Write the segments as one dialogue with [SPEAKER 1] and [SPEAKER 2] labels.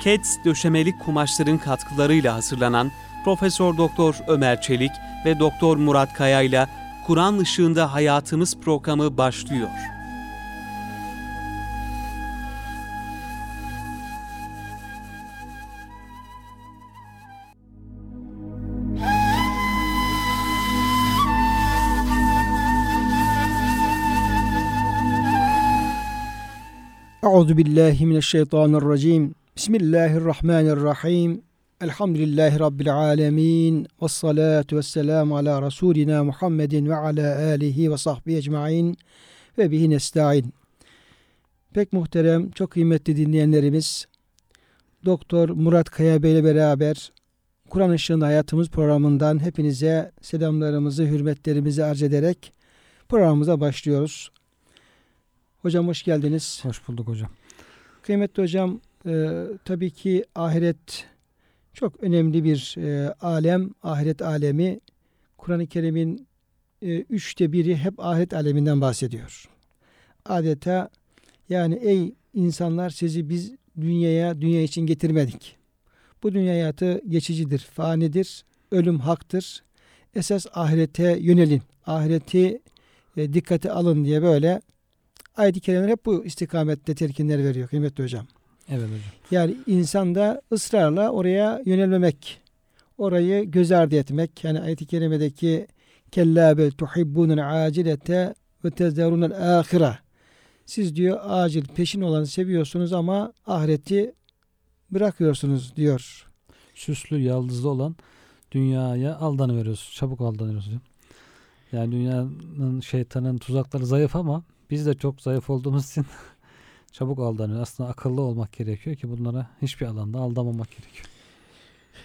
[SPEAKER 1] Keds döşemelik kumaşların katkılarıyla hazırlanan Profesör Doktor Ömer Çelik ve Doktor Murat Kaya ile Kur'an ışığında hayatımız programı başlıyor.
[SPEAKER 2] Euzu billahi mineşşeytanirracim. Bismillahirrahmanirrahim. Elhamdülillahi rabbil alamin. Ves salatu vesselam ala rasulina Muhammedin ve ala alihi ve sahbihi ecmaîn ve bihi nestaîn. Pek muhterem, çok kıymetli dinleyenlerimiz, Doktor Murat Kaya Bey ile beraber Kur'an Işığında Hayatımız programından hepinize selamlarımızı, hürmetlerimizi arz ederek programımıza başlıyoruz. Hocam hoş geldiniz.
[SPEAKER 3] Hoş bulduk hocam.
[SPEAKER 2] Kıymetli hocam e, tabii ki ahiret çok önemli bir e, alem, ahiret alemi. Kur'an-ı Kerim'in e, üçte biri hep ahiret aleminden bahsediyor. Adeta yani ey insanlar sizi biz dünyaya, dünya için getirmedik. Bu dünya hayatı geçicidir, fanidir, ölüm haktır. Esas ahirete yönelin, ahireti e, dikkate alın diye böyle ayet-i kerimeler hep bu istikamette telkinler veriyor kıymetli hocam.
[SPEAKER 3] Evet hocam.
[SPEAKER 2] Yani insan da ısrarla oraya yönelmemek, orayı göz ardı etmek. Yani ayet-i kerimedeki kella bel tuhibbunel acilete ve tezderunel ahire. Siz diyor acil peşin olanı seviyorsunuz ama ahireti bırakıyorsunuz diyor.
[SPEAKER 3] Süslü, yaldızlı olan dünyaya aldanıveriyoruz. Çabuk aldanıyoruz hocam. Yani dünyanın şeytanın tuzakları zayıf ama biz de çok zayıf olduğumuz için çabuk aldanıyor. Aslında akıllı olmak gerekiyor ki bunlara hiçbir alanda aldamamak gerekiyor.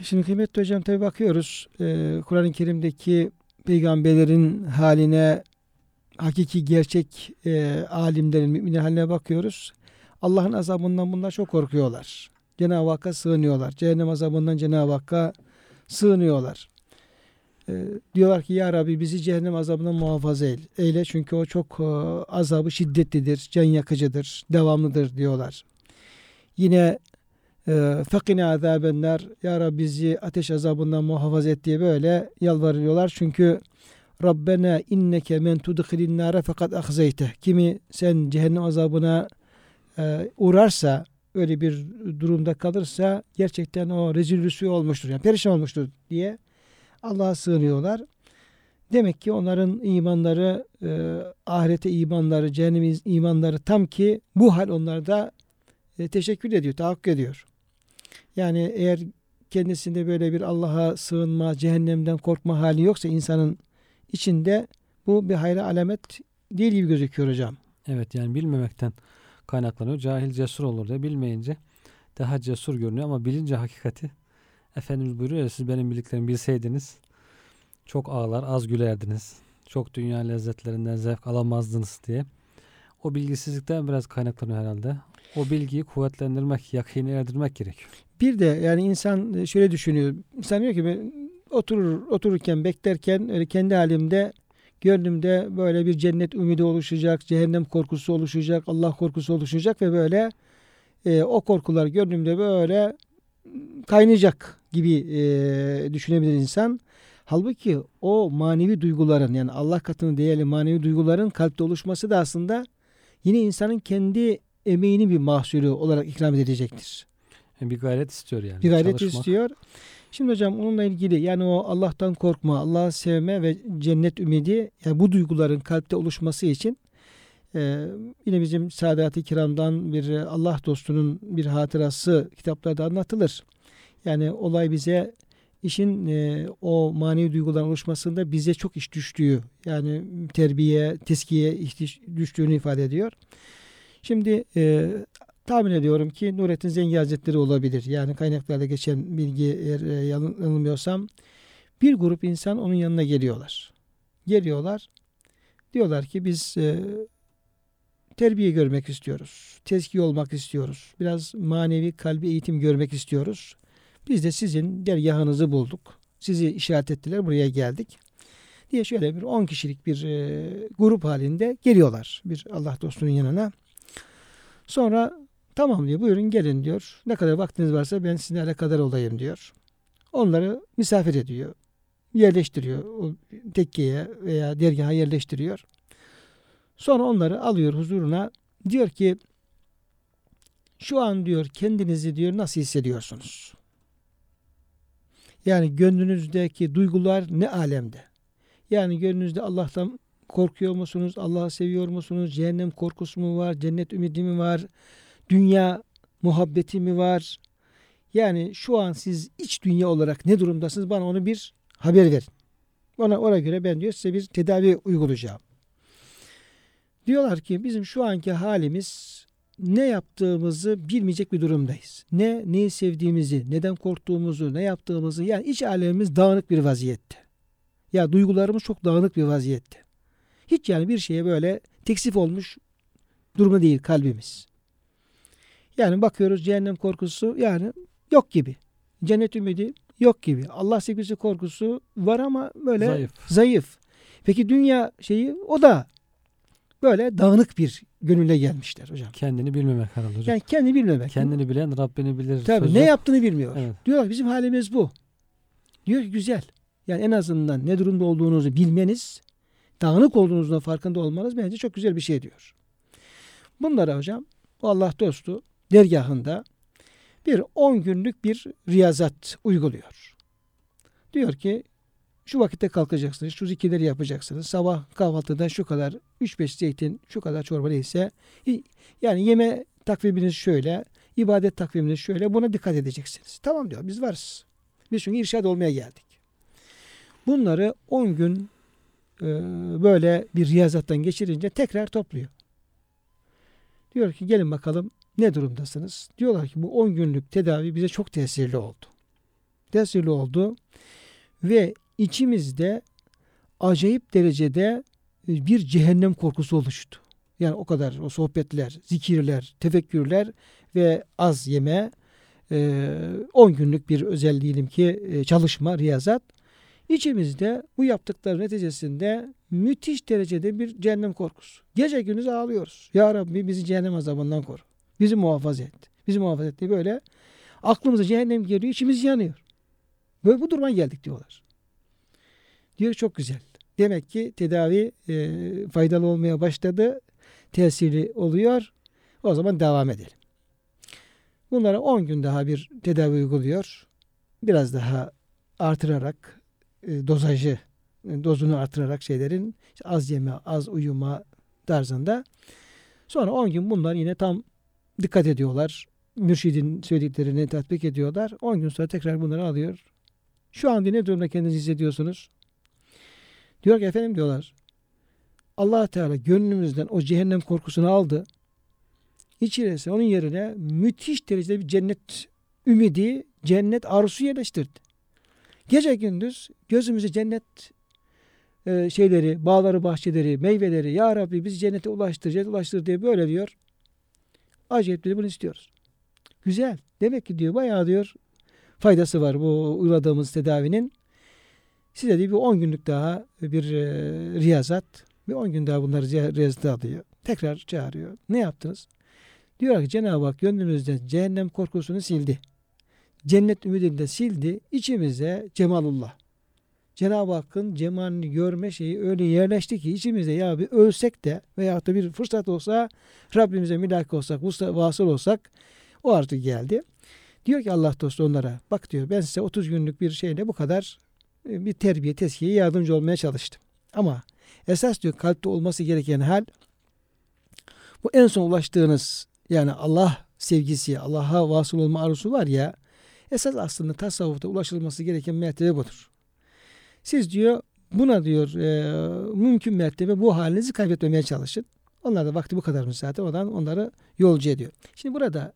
[SPEAKER 2] Şimdi kıymetli hocam tabi bakıyoruz e, Kur'an-ı Kerim'deki peygamberlerin haline hakiki gerçek e, alimlerin mümin haline bakıyoruz. Allah'ın azabından bunlar çok korkuyorlar. Cenab-ı Hakk'a sığınıyorlar. Cehennem azabından Cenab-ı Hakk'a sığınıyorlar. E, diyorlar ki ya Rabbi bizi cehennem azabından muhafaza eyle. Çünkü o çok e, azabı şiddetlidir, can yakıcıdır, devamlıdır diyorlar. Yine e, fakine azabenler ya Rabbi bizi ateş azabından muhafaza et diye böyle yalvarıyorlar. Çünkü Rabbena inneke men tudkhilin nare fakat ahzeyte. Kimi sen cehennem azabına e, uğrarsa öyle bir durumda kalırsa gerçekten o rezil olmuştur. Yani perişan olmuştur diye Allah'a sığınıyorlar. Demek ki onların imanları, e, ahirete imanları, cehennem imanları tam ki bu hal onlarda e, teşekkür ediyor, tahakkuk ediyor. Yani eğer kendisinde böyle bir Allah'a sığınma, cehennemden korkma hali yoksa insanın içinde bu bir hayra alamet değil gibi gözüküyor hocam.
[SPEAKER 3] Evet yani bilmemekten kaynaklanıyor. Cahil cesur olur diye bilmeyince daha cesur görünüyor ama bilince hakikati Efendimiz buyuruyor ya siz benim bildiklerimi bilseydiniz çok ağlar az gülerdiniz. Çok dünya lezzetlerinden zevk alamazdınız diye. O bilgisizlikten biraz kaynaklanıyor herhalde. O bilgiyi kuvvetlendirmek, yakini erdirmek gerekiyor.
[SPEAKER 2] Bir de yani insan şöyle düşünüyor. İnsan diyor ki ben oturur, otururken beklerken öyle kendi halimde gönlümde böyle bir cennet ümidi oluşacak, cehennem korkusu oluşacak, Allah korkusu oluşacak ve böyle e, o korkular gönlümde böyle kaynayacak gibi e, düşünebilir insan. Halbuki o manevi duyguların yani Allah katını değerli manevi duyguların kalpte oluşması da aslında yine insanın kendi emeğinin bir mahsulü olarak ikram edilecektir.
[SPEAKER 3] Yani bir gayret istiyor yani.
[SPEAKER 2] Bir gayret Çalışmak. istiyor. Şimdi hocam onunla ilgili yani o Allah'tan korkma, Allah'ı sevme ve cennet ümidi yani bu duyguların kalpte oluşması için e, yine bizim Sadat-ı Kiram'dan bir Allah dostunun bir hatırası kitaplarda anlatılır. Yani olay bize işin e, o manevi duyguların oluşmasında bize çok iş düştüğü yani terbiye, teskiye iş düştüğünü ifade ediyor. Şimdi e, tahmin ediyorum ki Nurettin Zengi Hazretleri olabilir. Yani kaynaklarda geçen bilgi eğer e, yanılmıyorsam bir grup insan onun yanına geliyorlar. Geliyorlar. Diyorlar ki biz e, terbiye görmek istiyoruz. Tezki olmak istiyoruz. Biraz manevi kalbi eğitim görmek istiyoruz. Biz de sizin dergahınızı bulduk. Sizi işaret ettiler buraya geldik. Diye şöyle bir 10 kişilik bir e, grup halinde geliyorlar bir Allah dostunun yanına. Sonra Tamam diyor buyurun gelin diyor. Ne kadar vaktiniz varsa ben sizinle kadar olayım diyor. Onları misafir ediyor. Yerleştiriyor. O tekkeye veya dergaha yerleştiriyor. Sonra onları alıyor huzuruna. Diyor ki şu an diyor kendinizi diyor nasıl hissediyorsunuz? Yani gönlünüzdeki duygular ne alemde? Yani gönlünüzde Allah'tan korkuyor musunuz? Allah'ı seviyor musunuz? Cehennem korkusu mu var? Cennet ümidi mi var? Dünya muhabbeti mi var? Yani şu an siz iç dünya olarak ne durumdasınız? Bana onu bir haber verin. Ona, ona göre ben diyor size bir tedavi uygulayacağım. Diyorlar ki bizim şu anki halimiz ne yaptığımızı bilmeyecek bir durumdayız. Ne neyi sevdiğimizi, neden korktuğumuzu, ne yaptığımızı yani iç alemimiz dağınık bir vaziyette. Ya duygularımız çok dağınık bir vaziyette. Hiç yani bir şeye böyle teksif olmuş durumda değil kalbimiz. Yani bakıyoruz cehennem korkusu yani yok gibi. Cennet ümidi yok gibi. Allah sevgisi korkusu var ama böyle
[SPEAKER 3] Zayıf.
[SPEAKER 2] zayıf. Peki dünya şeyi o da böyle dağınık bir gönülle gelmişler hocam.
[SPEAKER 3] Kendini bilmemek herhalde hocam.
[SPEAKER 2] Yani kendi bilmemek.
[SPEAKER 3] Kendini bilen Rabbini bilir.
[SPEAKER 2] Tabii
[SPEAKER 3] sözü.
[SPEAKER 2] ne yaptığını bilmiyor.
[SPEAKER 3] Evet.
[SPEAKER 2] Diyorlar bizim halimiz bu. Diyor ki güzel. Yani en azından ne durumda olduğunuzu bilmeniz, dağınık olduğunuzun farkında olmanız bence çok güzel bir şey diyor. Bunlara hocam bu Allah dostu dergahında bir 10 günlük bir riyazat uyguluyor. Diyor ki şu vakitte kalkacaksınız, şu zikirleri yapacaksınız. Sabah kahvaltıda şu kadar 3-5 zeytin, şu kadar çorba neyse. Yani yeme takviminiz şöyle, ibadet takviminiz şöyle. Buna dikkat edeceksiniz. Tamam diyor biz varız. Biz çünkü irşad olmaya geldik. Bunları 10 gün e, böyle bir riyazattan geçirince tekrar topluyor. Diyor ki gelin bakalım ne durumdasınız? Diyorlar ki bu 10 günlük tedavi bize çok tesirli oldu. Tesirli oldu ve içimizde acayip derecede bir cehennem korkusu oluştu. Yani o kadar o sohbetler, zikirler, tefekkürler ve az yeme 10 günlük bir özel diyelim ki e, çalışma, riyazat İçimizde bu yaptıkları neticesinde müthiş derecede bir cehennem korkusu. Gece gündüz ağlıyoruz. Ya Rabbi bizi cehennem azabından koru. Bizi muhafaza et. Bizi muhafaza et diye böyle aklımıza cehennem geliyor, içimiz yanıyor. Böyle bu duruma geldik diyorlar. Diyor çok güzel. Demek ki tedavi e, faydalı olmaya başladı. Tesirli oluyor. O zaman devam edelim. Bunlara 10 gün daha bir tedavi uyguluyor. Biraz daha artırarak e, dozajı e, dozunu artırarak şeylerin işte az yeme, az uyuma tarzında. Sonra 10 gün bunlar yine tam dikkat ediyorlar. Mürşidin söylediklerini tatbik ediyorlar. 10 gün sonra tekrar bunları alıyor. Şu an ne durumda kendinizi hissediyorsunuz? Diyor ki efendim diyorlar. allah Teala gönlümüzden o cehennem korkusunu aldı. İçerisine onun yerine müthiş derecede bir cennet ümidi, cennet arzusu yerleştirdi. Gece gündüz gözümüzü cennet e, şeyleri, bağları, bahçeleri, meyveleri, Ya Rabbi bizi cennete ulaştır, cennete ulaştır diye böyle diyor. Acayip dedi bunu istiyoruz. Güzel. Demek ki diyor bayağı diyor faydası var bu uyguladığımız tedavinin. Size diyor bir 10 günlük daha bir e, riyazat. Bir 10 gün daha bunları riyazat alıyor. Tekrar çağırıyor. Ne yaptınız? Diyor ki Cenab-ı Hak gönlünüzden cehennem korkusunu sildi cennet ümidini de sildi. İçimize cemalullah. Cenab-ı Hakk'ın cemalini görme şeyi öyle yerleşti ki içimizde ya bir ölsek de veya da bir fırsat olsa Rabbimize mülak olsak, vasıl olsak o artık geldi. Diyor ki Allah dostu onlara bak diyor ben size 30 günlük bir şeyle bu kadar e, bir terbiye, teskiye yardımcı olmaya çalıştım. Ama esas diyor kalpte olması gereken hal bu en son ulaştığınız yani Allah sevgisi, Allah'a vasıl olma arzusu var ya Esas aslında tasavvufta ulaşılması gereken mertebe budur. Siz diyor buna diyor e, mümkün mertebe bu halinizi kaybetmemeye çalışın. Onlar da vakti bu kadarmış zaten. Oradan onları yolcu ediyor. Şimdi burada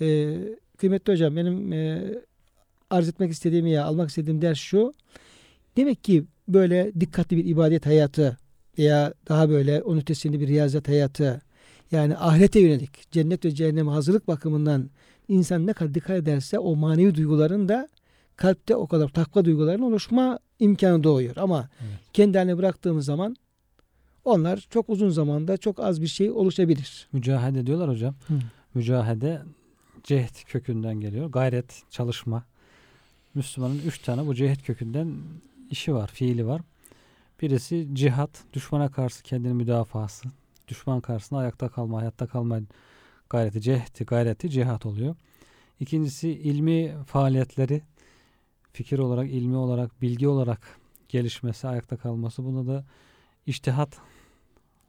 [SPEAKER 2] e, kıymetli hocam benim e, arz etmek istediğim ya almak istediğim ders şu. Demek ki böyle dikkatli bir ibadet hayatı veya daha böyle onun ötesinde bir riyazet hayatı yani ahirete yönelik cennet ve cehennem hazırlık bakımından insan ne kadar dikkat ederse o manevi duyguların da kalpte o kadar takva duygularının oluşma imkanı doğuyor. Ama evet. kendi haline bıraktığımız zaman onlar çok uzun zamanda çok az bir şey oluşabilir.
[SPEAKER 3] Mücahede diyorlar hocam. Hı. mücahede cehd kökünden geliyor. Gayret, çalışma. Müslümanın üç tane bu cehd kökünden işi var, fiili var. Birisi cihat, düşmana karşı kendini müdafası. Düşman karşısında ayakta kalma, hayatta kalma gayreti, cehdi, gayreti cihat oluyor. İkincisi ilmi faaliyetleri, fikir olarak, ilmi olarak, bilgi olarak gelişmesi, ayakta kalması. Bunda da iştihat,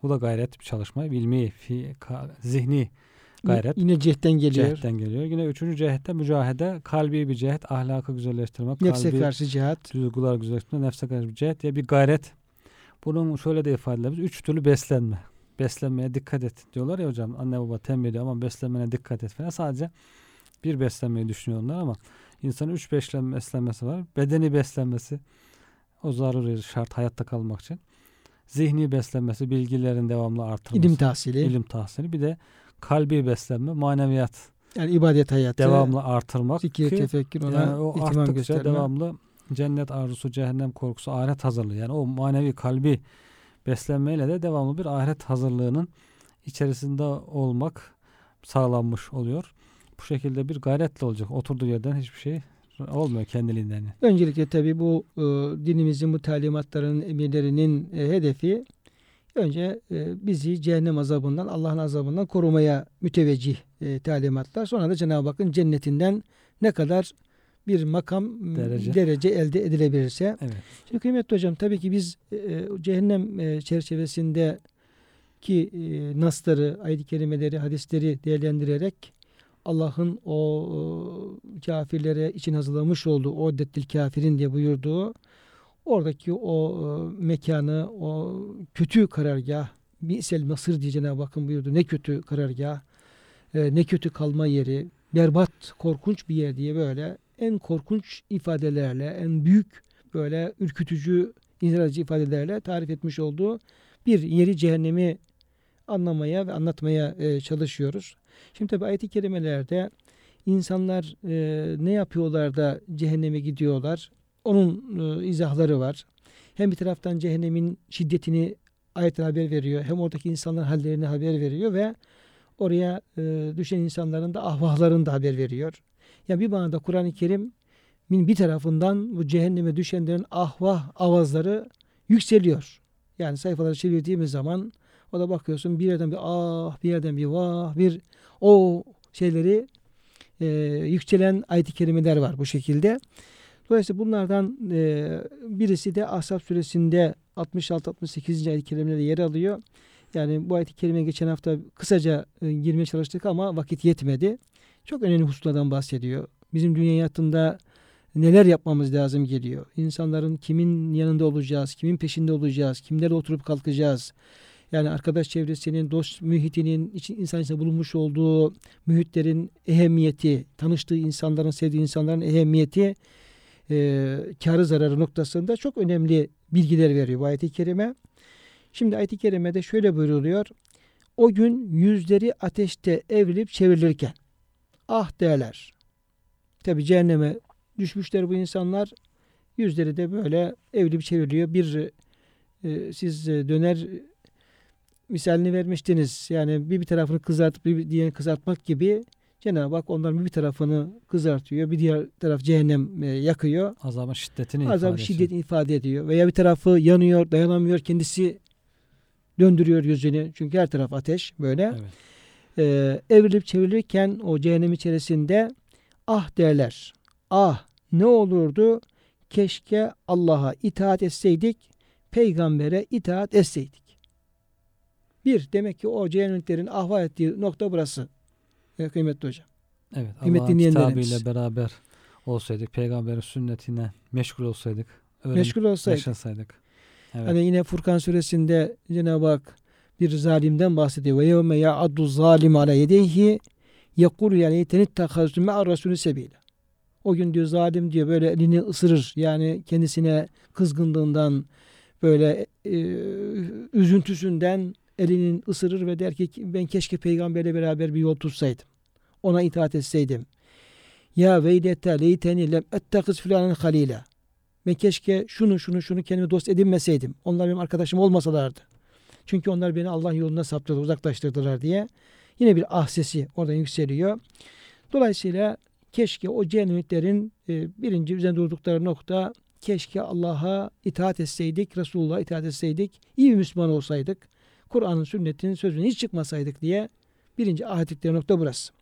[SPEAKER 3] bu da gayret bir çalışma. İlmi, fi, ka, zihni gayret.
[SPEAKER 2] Yine cehden geliyor.
[SPEAKER 3] Cehdten geliyor. Yine üçüncü cehette mücahede, kalbi bir cehet, ahlakı güzelleştirmek,
[SPEAKER 2] Nefse
[SPEAKER 3] kalbi,
[SPEAKER 2] karşı cihat.
[SPEAKER 3] duygular güzelleştirmek, nefse karşı bir cehet diye bir gayret. Bunun şöyle de ifade edilebilir. Üç türlü beslenme. Beslenmeye dikkat et diyorlar ya hocam. Anne baba tembih ediyor ama beslenmene dikkat et falan. Sadece bir beslenmeyi düşünüyorlar ama insanın üç beslenme, beslenmesi var. Bedeni beslenmesi o zaruri şart hayatta kalmak için. Zihni beslenmesi, bilgilerin devamlı artırması.
[SPEAKER 2] İlim tahsili.
[SPEAKER 3] ilim tahsili. Bir de kalbi beslenme, maneviyat
[SPEAKER 2] Yani ibadet hayatı.
[SPEAKER 3] devamlı artırmak
[SPEAKER 2] Zikir,
[SPEAKER 3] ki
[SPEAKER 2] tefekkür ona
[SPEAKER 3] yani o arttıkça
[SPEAKER 2] gösterme.
[SPEAKER 3] devamlı cennet arzusu, cehennem korkusu, ahiret hazırlığı. Yani o manevi kalbi beslenmeyle de devamlı bir ahiret hazırlığının içerisinde olmak sağlanmış oluyor. Bu şekilde bir gayretle olacak. Oturduğu yerden hiçbir şey olmuyor kendiliğinden.
[SPEAKER 2] Öncelikle tabii bu e, dinimizin bu talimatlarının, emirlerinin e, hedefi önce e, bizi cehennem azabından, Allah'ın azabından korumaya müteveccih e, talimatlar. Sonra da Cenab-ı Hakk'ın cennetinden ne kadar bir makam,
[SPEAKER 3] Derece.
[SPEAKER 2] derece elde edilebilirse.
[SPEAKER 3] Evet.
[SPEAKER 2] Şimdi kıymetli hocam tabii ki biz e, cehennem e, çerçevesinde ki e, nasları, ayet-i kerimeleri, hadisleri değerlendirerek Allah'ın o e, kafirlere için hazırlamış olduğu o deddil kafirin diye buyurduğu oradaki o e, mekanı, o kötü karargah, Bi'sel Mısır diye Cenab-ı buyurdu. Ne kötü karargah, e, ne kötü kalma yeri, berbat, korkunç bir yer diye böyle en korkunç ifadelerle, en büyük böyle ürkütücü, inandırıcı ifadelerle tarif etmiş olduğu bir yeri cehennemi anlamaya ve anlatmaya e, çalışıyoruz. Şimdi tabi ayet-i kerimelerde insanlar e, ne yapıyorlar da cehenneme gidiyorlar? Onun e, izahları var. Hem bir taraftan cehennemin şiddetini ayetler haber veriyor. Hem oradaki insanların hallerini haber veriyor ve oraya e, düşen insanların da ahvahlarını da haber veriyor. Yani bir manada Kur'an-ı Kerim bir tarafından bu cehenneme düşenlerin ahvah avazları yükseliyor. Yani sayfaları çevirdiğimiz zaman o da bakıyorsun bir yerden bir ah, bir yerden bir vah, bir o şeyleri e, yükselen ayet-i kerimeler var bu şekilde. Dolayısıyla bunlardan e, birisi de Ahzab suresinde 66-68. ayet-i kerimelerde yer alıyor. Yani bu ayet-i kerimeye geçen hafta kısaca e, girmeye çalıştık ama vakit yetmedi. Çok önemli hususlardan bahsediyor. Bizim dünya hayatında neler yapmamız lazım geliyor. İnsanların kimin yanında olacağız, kimin peşinde olacağız, kimlerle oturup kalkacağız. Yani arkadaş çevresinin, dost mühitinin, için, insan içinde bulunmuş olduğu mühitlerin ehemmiyeti, tanıştığı insanların, sevdiği insanların ehemmiyeti, e, karı zararı noktasında çok önemli bilgiler veriyor bu ayet-i kerime. Şimdi ayet-i kerimede şöyle buyruluyor. O gün yüzleri ateşte evrilip çevrilirken ah derler. Tabi cehenneme düşmüşler bu insanlar. Yüzleri de böyle evrilip çevriliyor. Bir e, siz e, döner misalini vermiştiniz. Yani bir bir tarafını kızartıp bir diğerini kızartmak gibi Cenab-ı Hak onların bir tarafını kızartıyor. Bir diğer taraf cehennem e, yakıyor.
[SPEAKER 3] Azabın şiddetini
[SPEAKER 2] Azap
[SPEAKER 3] ifade
[SPEAKER 2] şiddet ifade ediyor. Veya bir tarafı yanıyor, dayanamıyor, kendisi döndürüyor yüzünü. Çünkü her taraf ateş böyle.
[SPEAKER 3] Evet.
[SPEAKER 2] Ee, evrilip çevirirken o cehennem içerisinde ah derler. Ah ne olurdu? Keşke Allah'a itaat etseydik, peygambere itaat etseydik. Bir, demek ki o cehennemliklerin ahva ettiği nokta burası. Ee, kıymetli hocam.
[SPEAKER 3] Evet.
[SPEAKER 2] Kıymetli dinleyenlerimiz.
[SPEAKER 3] beraber olsaydık, peygamberin sünnetine meşgul olsaydık, öğrenip
[SPEAKER 2] Meşgul olsaydık.
[SPEAKER 3] yaşasaydık. Evet.
[SPEAKER 2] Hani yine Furkan suresinde Cenab-ı Hak bir zalimden bahsediyor. Ve yevme ya'addu zalim ala yedeyhi yekul ya leyteni ittakhaztu me'a rasulü sebila. O gün diyor zalim diyor böyle elini ısırır. Yani kendisine kızgınlığından böyle e, üzüntüsünden elinin ısırır ve der ki ben keşke peygamberle beraber bir yol tutsaydım. Ona itaat etseydim. Ya veydete leyteni lem ettekiz filanen halila. Ben keşke şunu şunu şunu kendime dost edinmeseydim. Onlar benim arkadaşım olmasalardı. Çünkü onlar beni Allah yoluna saptırdı, uzaklaştırdılar diye. Yine bir ah sesi oradan yükseliyor. Dolayısıyla keşke o cehennemliklerin e, birinci üzerinde durdukları nokta keşke Allah'a itaat etseydik, Resulullah'a itaat etseydik, iyi bir Müslüman olsaydık, Kur'an'ın, sünnetin sözüne hiç çıkmasaydık diye birinci ettikleri nokta burası.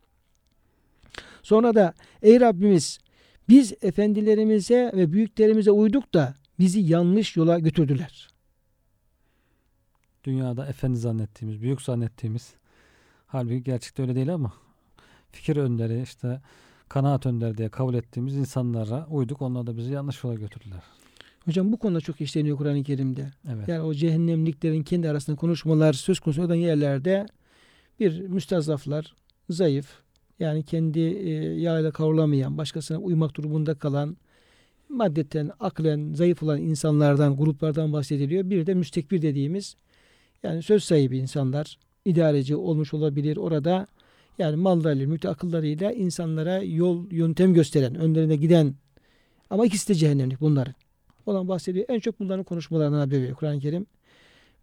[SPEAKER 2] Sonra da ey Rabbimiz biz efendilerimize ve büyüklerimize uyduk da bizi yanlış yola götürdüler.
[SPEAKER 3] Dünyada efendi zannettiğimiz, büyük zannettiğimiz halbuki gerçekte öyle değil ama fikir önderi işte kanaat önder diye kabul ettiğimiz insanlara uyduk. Onlar da bizi yanlış yola götürdüler.
[SPEAKER 2] Hocam bu konuda çok işleniyor Kur'an-ı Kerim'de.
[SPEAKER 3] Evet.
[SPEAKER 2] Yani o cehennemliklerin kendi arasında konuşmalar söz konusu olan yerlerde bir müstazaflar, zayıf, yani kendi e, yağıyla kavrulamayan, başkasına uymak durumunda kalan, maddeten, aklen zayıf olan insanlardan, gruplardan bahsediliyor. Bir de müstekbir dediğimiz, yani söz sahibi insanlar, idareci olmuş olabilir. Orada yani mallarıyla, mülk akıllarıyla insanlara yol, yöntem gösteren, önlerine giden ama ikisi de cehennemlik bunların. Olan bahsediyor. En çok bunların konuşmalarından haber veriyor Kur'an-ı Kerim.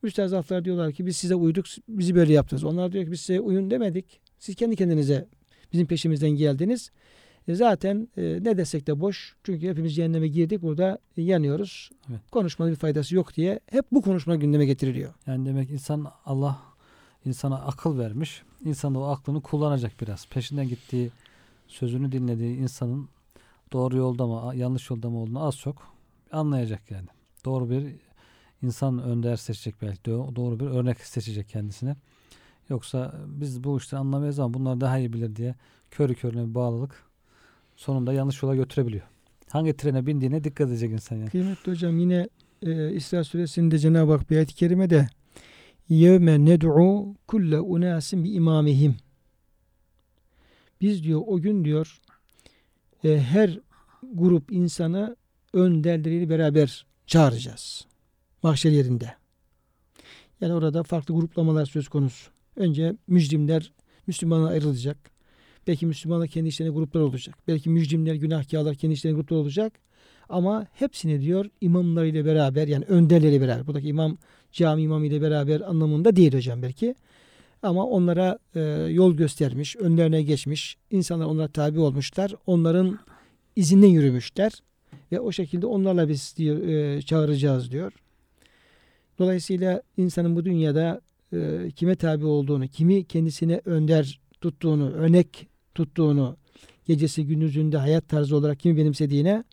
[SPEAKER 2] Müstezaflar diyorlar ki biz size uyduk, bizi böyle yaptınız. Onlar diyor ki biz size uyun demedik. Siz kendi kendinize bizim peşimizden geldiniz. E zaten e, ne desek de boş. Çünkü hepimiz cehenneme girdik. Burada yanıyoruz.
[SPEAKER 3] Evet.
[SPEAKER 2] Konuşmanın bir faydası yok diye hep bu konuşma gündeme getiriliyor.
[SPEAKER 3] Yani demek insan Allah insana akıl vermiş. İnsan da o aklını kullanacak biraz. Peşinden gittiği, sözünü dinlediği insanın doğru yolda mı, yanlış yolda mı olduğunu az çok anlayacak yani. Doğru bir insan önder seçecek belki. Doğru bir örnek seçecek kendisine. Yoksa biz bu işten anlamayız ama bunlar daha iyi bilir diye körü körüne bir bağlılık sonunda yanlış yola götürebiliyor. Hangi trene bindiğine dikkat edecek insan yani.
[SPEAKER 2] Kıymetli hocam yine e, İsra suresinde Cenab-ı Hak bir ayet-i kerimede yevme ned'u kulle unasin bi imamihim biz diyor o gün diyor e, her grup insanı önderleriyle beraber çağıracağız. Mahşer yerinde. Yani orada farklı gruplamalar söz konusu. Önce mücrimler Müslümanlar ayrılacak. Belki Müslümanlar kendi işlerine gruplar olacak. Belki mücrimler, günahkarlar kendi işlerine gruplar olacak. Ama hepsini diyor imamlarıyla beraber yani önderleriyle beraber. Buradaki imam cami imamı ile beraber anlamında değil hocam belki. Ama onlara e, yol göstermiş, önlerine geçmiş. insanlar onlara tabi olmuşlar. Onların izinden yürümüşler. Ve o şekilde onlarla biz diyor, e, çağıracağız diyor. Dolayısıyla insanın bu dünyada e, kime tabi olduğunu, kimi kendisine önder tuttuğunu, örnek tuttuğunu, gecesi gündüzünde hayat tarzı olarak kimi benimsediğine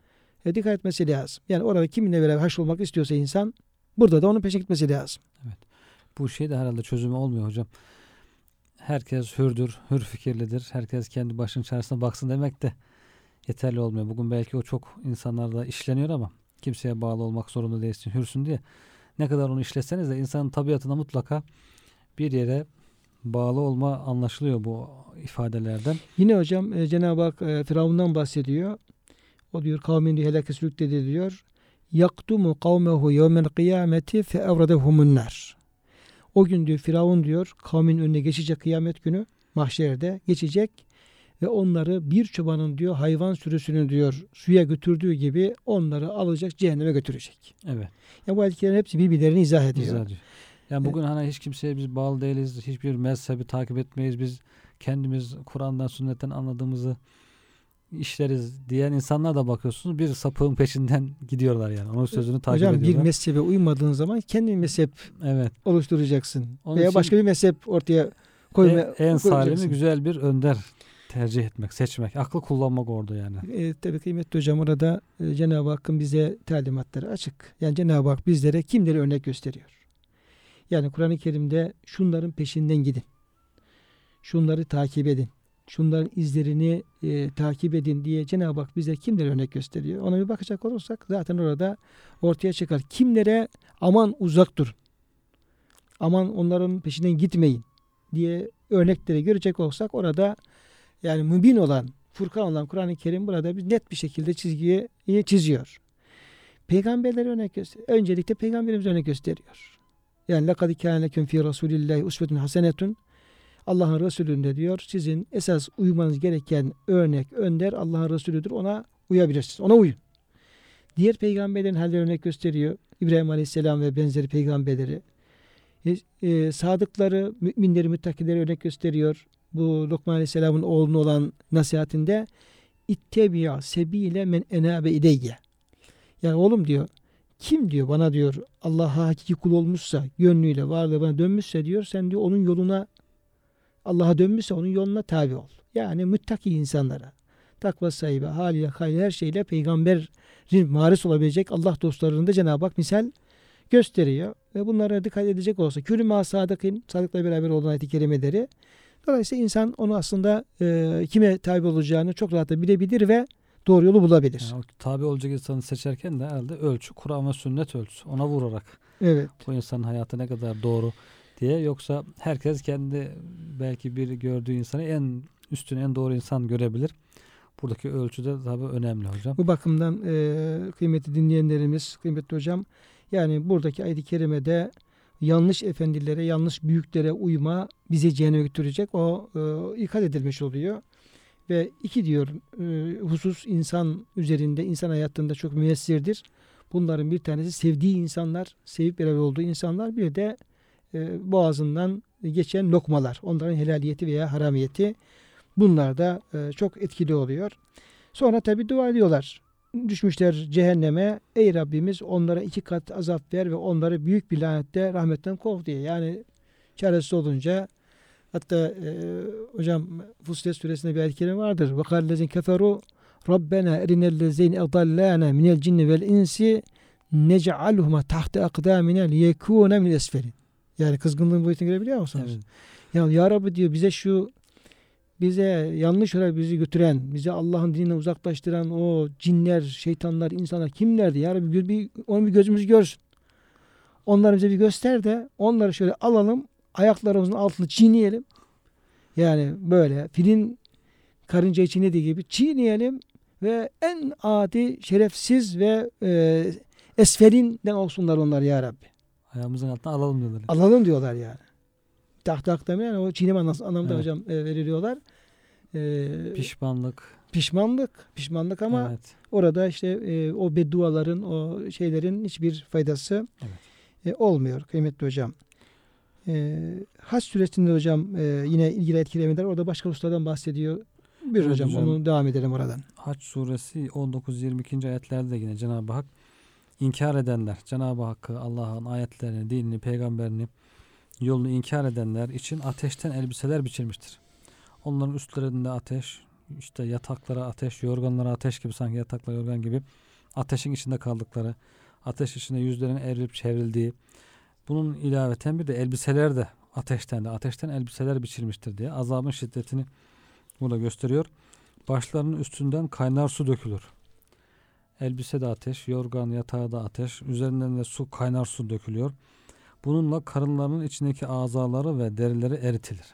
[SPEAKER 2] e, dikkat etmesi lazım. Yani orada kiminle beraber haş olmak istiyorsa insan burada da onun peşine gitmesi lazım.
[SPEAKER 3] Evet. Bu şey de herhalde çözümü olmuyor hocam. Herkes hürdür, hür fikirlidir. Herkes kendi başının çaresine baksın demek de yeterli olmuyor. Bugün belki o çok insanlarda işleniyor ama kimseye bağlı olmak zorunda değilsin, hürsün diye. Ne kadar onu işleseniz de insanın tabiatına mutlaka bir yere bağlı olma anlaşılıyor bu ifadelerden.
[SPEAKER 2] Yine hocam e, Cenab-ı Hak e, Firavun'dan bahsediyor. O diyor kavmin diyor helake sürükledi diyor. Yaktumu kavmehu yevmel kıyameti fe evradehumun nar. O gün diyor Firavun diyor kavmin önüne geçecek kıyamet günü mahşerde geçecek ve onları bir çobanın diyor hayvan sürüsünü diyor suya götürdüğü gibi onları alacak cehenneme götürecek.
[SPEAKER 3] Evet.
[SPEAKER 2] Yani bu ayetlerin hepsi birbirlerini izah ediyor.
[SPEAKER 3] İzah ediyor. Yani bugün hani hiç kimseye biz bağlı değiliz. Hiçbir mezhebi takip etmeyiz. Biz kendimiz Kur'an'dan, sünnetten anladığımızı işleriz diyen insanlar da bakıyorsunuz bir sapığın peşinden gidiyorlar yani. Onun sözünü takip
[SPEAKER 2] Hocam
[SPEAKER 3] ediyorlar.
[SPEAKER 2] bir mezhebe uymadığın zaman kendi mezhep
[SPEAKER 3] evet.
[SPEAKER 2] oluşturacaksın.
[SPEAKER 3] Onun
[SPEAKER 2] Veya başka bir mezhep ortaya koyma,
[SPEAKER 3] en, en salimi güzel bir önder tercih etmek, seçmek. Aklı kullanmak orada yani.
[SPEAKER 2] E, tabii kıymetli hocam orada e, Cenab-ı Hakk'ın bize talimatları açık. Yani Cenab-ı Hak bizlere kimleri örnek gösteriyor. Yani Kur'an-ı Kerim'de şunların peşinden gidin. Şunları takip edin. Şunların izlerini e, takip edin diye Cenab-ı Hak bize kimleri örnek gösteriyor. Ona bir bakacak olursak zaten orada ortaya çıkar. Kimlere aman uzak durun. Aman onların peşinden gitmeyin diye örnekleri görecek olsak orada yani mübin olan Furkan olan Kur'an-ı Kerim burada bir net bir şekilde çizgiyi iyi çiziyor. Peygamberleri örnek gösteriyor. Öncelikle peygamberimiz örnek gösteriyor. Yani لَقَدْ كَانَ لَكُمْ فِي رَسُولِ اللّٰهِ اُسْوَةٌ حَسَنَةٌ Allah'ın Resulü'nde diyor sizin esas uymanız gereken örnek, önder Allah'ın Resulüdür. Ona uyabilirsiniz. Ona uyun. Diğer peygamberlerin halleri örnek gösteriyor. İbrahim Aleyhisselam ve benzeri peygamberleri. E, e, sadıkları, müminleri, müttakileri örnek gösteriyor. Bu Lokman Aleyhisselam'ın oğluna olan nasihatinde İttebiya sebile men enabe ideyye. Yani oğlum diyor kim diyor bana diyor Allah'a hakiki kul olmuşsa gönlüyle varlığı bana dönmüşse diyor sen diyor onun yoluna Allah'a dönmüşse onun yoluna tabi ol. Yani müttaki insanlara takva sahibi haliyle hayli her şeyle peygamberin varis olabilecek Allah dostlarını da Cenab-ı Hak misal gösteriyor. Ve bunlara dikkat edecek olsa külü ma sadıkın sadıkla beraber olan ayet-i kerimeleri dolayısıyla insan onu aslında e, kime tabi olacağını çok rahat bilebilir ve doğru yolu bulabilir.
[SPEAKER 3] Yani tabi olacak insanı seçerken de herhalde ölçü, Kur'an ve sünnet ölçüsü. Ona vurarak
[SPEAKER 2] Evet.
[SPEAKER 3] bu insanın hayatı ne kadar doğru diye. Yoksa herkes kendi belki bir gördüğü insanı en üstün, en doğru insan görebilir. Buradaki ölçü de tabii önemli hocam.
[SPEAKER 2] Bu bakımdan e, kıymetli dinleyenlerimiz, kıymetli hocam yani buradaki ayet-i kerimede yanlış efendilere, yanlış büyüklere uyma bizi cehenneme götürecek. O e, ikaz edilmiş oluyor. Ve iki diyor e, husus insan üzerinde, insan hayatında çok müessirdir. Bunların bir tanesi sevdiği insanlar, sevip beraber olduğu insanlar. Bir de e, boğazından geçen lokmalar. Onların helaliyeti veya haramiyeti. Bunlar da e, çok etkili oluyor. Sonra tabi dua ediyorlar. Düşmüşler cehenneme. Ey Rabbimiz onlara iki kat azap ver ve onları büyük bir lanette rahmetten kov diye. Yani çaresiz olunca hatta e, hocam Fussilet suresinde bir ayet kerime vardır. Kâllezin keferu Rabbena erinellezine edallâne minel cinni vel insi nec'alhuma tahte akdamine liyekûne min esfelin. Yani kızgınlığın boyutunu görebiliyor musunuz?
[SPEAKER 3] Evet.
[SPEAKER 2] Ya, ya Rabbi diyor bize şu bize yanlış olarak bizi götüren, bize Allah'ın dininden uzaklaştıran o cinler, şeytanlar, insanlar kimlerdi? Ya Rabbi bir, onu bir gözümüz görsün. Onları bize bir göster de onları şöyle alalım, ayaklarımızın altını çiğneyelim. Yani böyle filin karınca çiğnediği gibi çiğneyelim ve en adi, şerefsiz ve e, esferinden olsunlar onlar ya Rabbi.
[SPEAKER 3] Ayağımızın altına alalım diyorlar.
[SPEAKER 2] Alalım diyorlar yani. Tahta yani o çiğneme anlamında
[SPEAKER 3] Evet.
[SPEAKER 2] hocam e, veriliyorlar. E,
[SPEAKER 3] Pişmanlık.
[SPEAKER 2] pişmanlık, pişmanlık ama
[SPEAKER 3] evet.
[SPEAKER 2] orada işte e, o bedduaların, o şeylerin hiçbir faydası
[SPEAKER 3] Evet.
[SPEAKER 2] e, olmuyor kıymetli hocam. E, Haç suresinde hocam e, yine ilgili etkilemeler orada başka ustadan bahsediyor. Bir hocam,
[SPEAKER 3] hocam.
[SPEAKER 2] onu devam edelim oradan.
[SPEAKER 3] Haç suresi 19-22. ayetlerde de yine Cenab-ı Hak inkar edenler, Cenab-ı Hakk'ı, Allah'ın ayetlerini, dinini, peygamberini, yolunu inkar edenler için ateşten elbiseler biçilmiştir. Onların üstlerinde ateş, işte yataklara ateş, yorganlara ateş gibi sanki yataklar yorgan gibi ateşin içinde kaldıkları, ateş içinde yüzlerinin erilip çevrildiği, bunun ilaveten bir de elbiseler de ateşten de ateşten elbiseler biçilmiştir diye azabın şiddetini burada gösteriyor. Başlarının üstünden kaynar su dökülür. Elbise de ateş, yorgan, yatağı da ateş, üzerinden de su, kaynar su dökülüyor. Bununla karınlarının içindeki azaları ve derileri eritilir.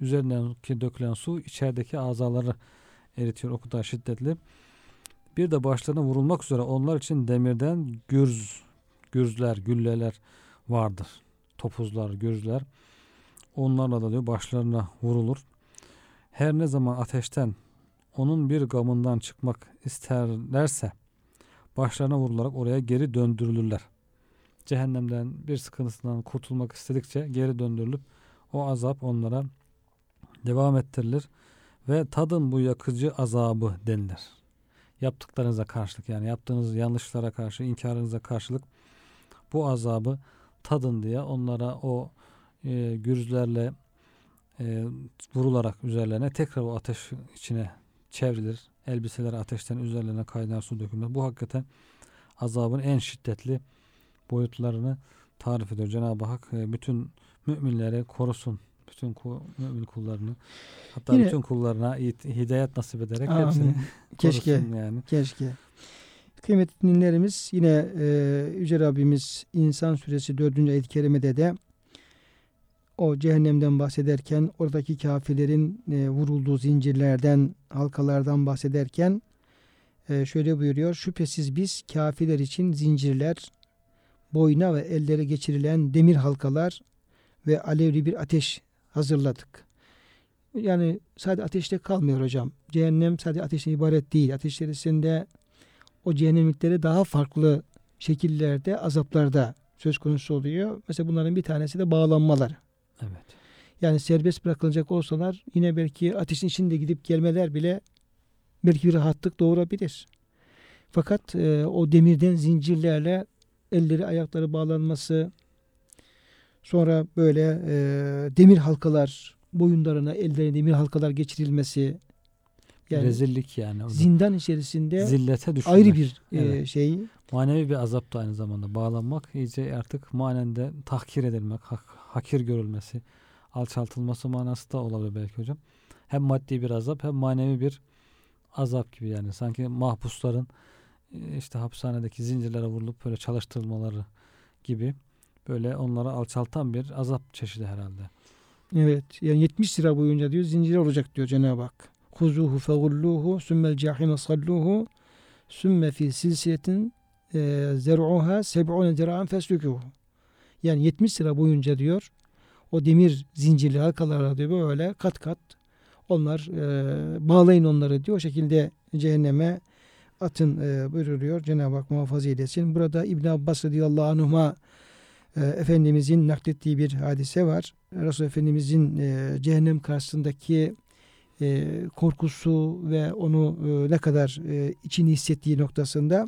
[SPEAKER 3] Üzerindeki dökülen su içerideki azaları eritiyor o kadar şiddetli. Bir de başlarına vurulmak üzere onlar için demirden gürz, gürzler, gülleler vardır. Topuzlar, gürzler. Onlarla da diyor başlarına vurulur. Her ne zaman ateşten onun bir gamından çıkmak isterlerse başlarına vurularak oraya geri döndürülürler. Cehennemden bir sıkıntısından kurtulmak istedikçe geri döndürülüp o azap onlara devam ettirilir ve tadın bu yakıcı azabı denilir. Yaptıklarınıza karşılık yani yaptığınız yanlışlara karşı inkarınıza karşılık bu azabı tadın diye onlara o e, gürzlerle e, vurularak üzerlerine tekrar o ateş içine çevrilir. Elbiseler ateşten üzerlerine kaynar su dökülür. Bu hakikaten azabın en şiddetli boyutlarını tarif ediyor. Cenab-ı Hak e, bütün müminleri korusun. Bütün mümin kullarını hatta
[SPEAKER 2] Yine-
[SPEAKER 3] bütün kullarına hid- hidayet nasip ederek
[SPEAKER 2] Amin.
[SPEAKER 3] hepsini
[SPEAKER 2] Keşke.
[SPEAKER 3] yani.
[SPEAKER 2] Keşke. Kıymetli dinlerimiz yine e, Yüce Rabbimiz İnsan Suresi 4. ayet-i kerimede de o cehennemden bahsederken oradaki kafirlerin e, vurulduğu zincirlerden, halkalardan bahsederken e, şöyle buyuruyor. Şüphesiz biz kafirler için zincirler, boyuna ve ellere geçirilen demir halkalar ve alevli bir ateş hazırladık. Yani sadece ateşte kalmıyor hocam. Cehennem sadece ateşten ibaret değil. Ateş içerisinde o cehennemlikleri daha farklı şekillerde, azaplarda söz konusu oluyor. Mesela bunların bir tanesi de bağlanmaları.
[SPEAKER 3] Evet.
[SPEAKER 2] Yani serbest bırakılacak olsalar yine belki ateşin içinde gidip gelmeler bile belki bir rahatlık doğurabilir. Fakat e, o demirden zincirlerle elleri ayakları bağlanması sonra böyle e, demir halkalar boyunlarına ellerine demir halkalar geçirilmesi yani
[SPEAKER 3] Rezillik yani. orada.
[SPEAKER 2] zindan içerisinde
[SPEAKER 3] Zillete düşürmek.
[SPEAKER 2] ayrı bir e,
[SPEAKER 3] Evet.
[SPEAKER 2] şey
[SPEAKER 3] Manevi bir azap da aynı zamanda. Bağlanmak iyice artık manende tahkir edilmek, hak- hakir görülmesi, alçaltılması manası da olabilir belki hocam. Hem maddi bir azap hem manevi bir azap gibi yani. Sanki mahpusların e, işte hapishanedeki zincirlere vurulup böyle çalıştırılmaları gibi böyle onları alçaltan bir azap çeşidi herhalde.
[SPEAKER 2] Evet. Yani 70 lira boyunca diyor zincir olacak diyor Cenab-ı Hak. Huzuhu fegulluhu sümmel cahime salluhu sümme fi silsiletin e, zer'uha seb'une zira'an feslukuhu. Yani 70 lira boyunca diyor o demir zincirli halkalara diyor böyle kat kat onlar e, bağlayın onları diyor. O şekilde cehenneme atın e, buyuruyor. Cenab-ı Hak muhafaza eylesin. Burada İbn Abbas radıyallahu anhuma e, Efendimizin naklettiği bir hadise var. Resul Efendimizin e, cehennem karşısındaki e, korkusu ve onu e, ne kadar e, içini hissettiği noktasında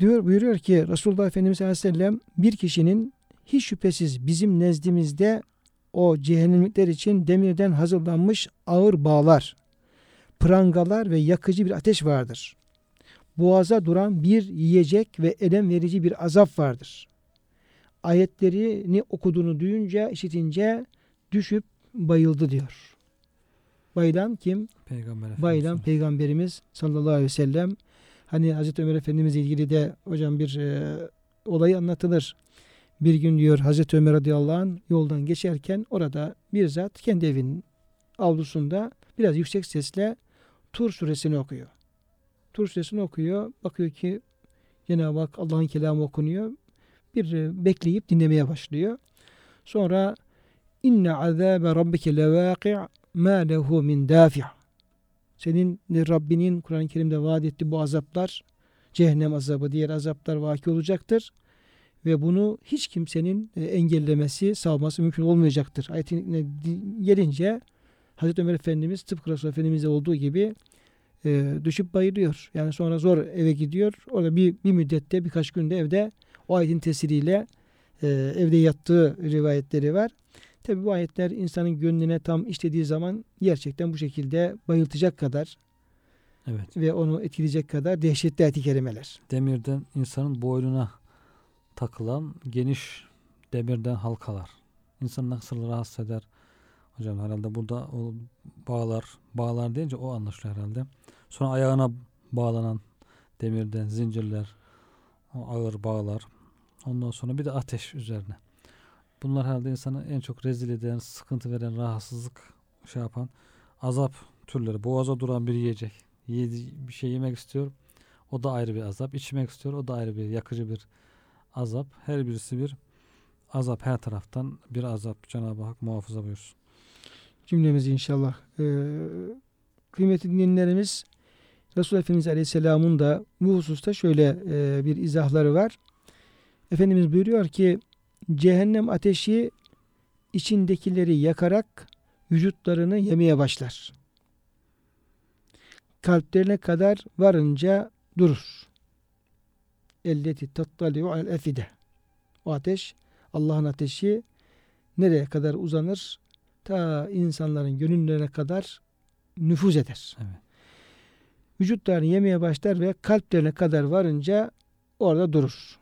[SPEAKER 2] diyor buyuruyor ki Resulullah Efendimiz Aleyhisselam bir kişinin hiç şüphesiz bizim nezdimizde o cehennemlikler için demirden hazırlanmış ağır bağlar, prangalar ve yakıcı bir ateş vardır. Boğaza duran bir yiyecek ve elem verici bir azap vardır. Ayetlerini okuduğunu duyunca, işitince düşüp bayıldı diyor. Bayılan kim?
[SPEAKER 3] Peygamber Efendimiz.
[SPEAKER 2] Bayılan Peygamberimiz sallallahu aleyhi ve sellem. Hani Hazreti Ömer Efendimizle ilgili de hocam bir e, olayı anlatılır. Bir gün diyor Hazreti Ömer radıyallahu anh yoldan geçerken orada bir zat kendi evinin avlusunda biraz yüksek sesle Tur suresini okuyor. Tur suresini okuyor. Bakıyor ki Cenab-ı Hak Allah'ın kelamı okunuyor. Bir e, bekleyip dinlemeye başlıyor. Sonra inne azabe rabbike levâki' ma lehu min dafi' senin Rabbinin Kur'an-ı Kerim'de vaat ettiği bu azaplar cehennem azabı diğer azaplar vaki olacaktır ve bunu hiç kimsenin e, engellemesi savması mümkün olmayacaktır. Ayetine gelince Hazreti Ömer Efendimiz tıpkı Resulullah Efendimiz'de olduğu gibi e, düşüp bayılıyor. Yani sonra zor eve gidiyor. Orada bir, bir müddette birkaç günde evde o ayetin tesiriyle e, evde yattığı rivayetleri var. Tabi bu ayetler insanın gönlüne tam işlediği zaman gerçekten bu şekilde bayıltacak kadar
[SPEAKER 3] Evet.
[SPEAKER 2] ve onu etkileyecek kadar dehşetli ayet-i kerimeler.
[SPEAKER 3] Demirden insanın boynuna takılan geniş demirden halkalar. İnsanı nasıl rahatsız eder? Hocam herhalde burada o bağlar, bağlar deyince o anlaşılıyor herhalde. Sonra ayağına bağlanan demirden zincirler, o ağır bağlar. Ondan sonra bir de ateş üzerine. Bunlar herhalde insanı en çok rezil eden, sıkıntı veren, rahatsızlık şey yapan azap türleri. Boğaza duran bir yiyecek. Yedi, bir şey yemek istiyor. O da ayrı bir azap. İçmek istiyor. O da ayrı bir yakıcı bir azap. Her birisi bir azap. Her taraftan bir azap. Cenab-ı Hak muhafaza buyursun.
[SPEAKER 2] Cümlemizi inşallah. Ee, kıymetli dinleyenlerimiz Resulullah Efendimiz Aleyhisselam'ın da bu hususta şöyle e, bir izahları var. Efendimiz buyuruyor ki cehennem ateşi içindekileri yakarak vücutlarını yemeye başlar. Kalplerine kadar varınca durur. Elleti tattaliu al efide. O ateş Allah'ın ateşi nereye kadar uzanır? Ta insanların gönüllerine kadar nüfuz eder.
[SPEAKER 3] Evet.
[SPEAKER 2] Vücutlarını yemeye başlar ve kalplerine kadar varınca orada durur.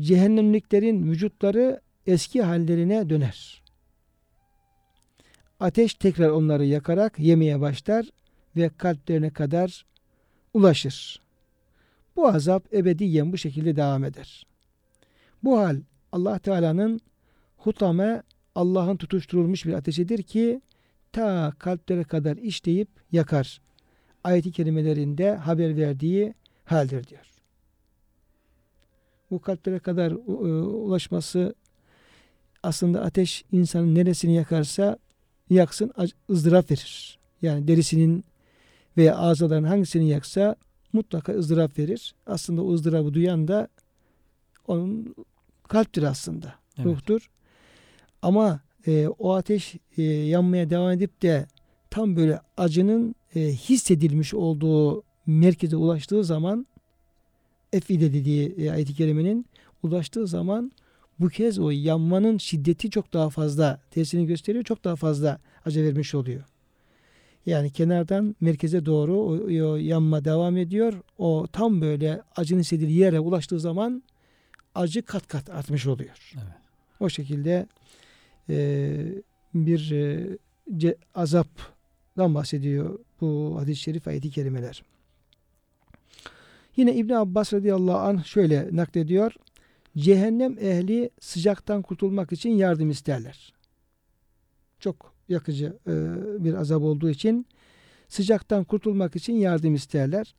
[SPEAKER 2] Cehennemliklerin vücutları eski hallerine döner. Ateş tekrar onları yakarak yemeye başlar ve kalplerine kadar ulaşır. Bu azap ebediyen bu şekilde devam eder. Bu hal Allah Teala'nın hutame Allah'ın tutuşturulmuş bir ateşidir ki ta kalplere kadar işleyip yakar. Ayet-i kerimelerinde haber verdiği haldir diyor. Bu kalplere kadar e, ulaşması aslında ateş insanın neresini yakarsa yaksın ızdırap verir. Yani derisinin veya ağzaların hangisini yaksa mutlaka ızdırap verir. Aslında o ızdırabı duyan da onun kalptir aslında.
[SPEAKER 3] Evet.
[SPEAKER 2] Ruhtur. Ama e, o ateş e, yanmaya devam edip de tam böyle acının e, hissedilmiş olduğu merkeze ulaştığı zaman Efide dediği e, ayet-i kerimenin ulaştığı zaman bu kez o yanmanın şiddeti çok daha fazla tesirini gösteriyor. Çok daha fazla acı vermiş oluyor. Yani kenardan merkeze doğru o, o yanma devam ediyor. O tam böyle acının hissedildiği yere ulaştığı zaman acı kat kat artmış oluyor.
[SPEAKER 3] Evet.
[SPEAKER 2] O şekilde e, bir e, azaptan bahsediyor bu hadis-i şerif ayeti kerimeler. Yine İbn Abbas radıyallahu anh şöyle naklediyor. Cehennem ehli sıcaktan kurtulmak için yardım isterler. Çok yakıcı e, bir azap olduğu için sıcaktan kurtulmak için yardım isterler.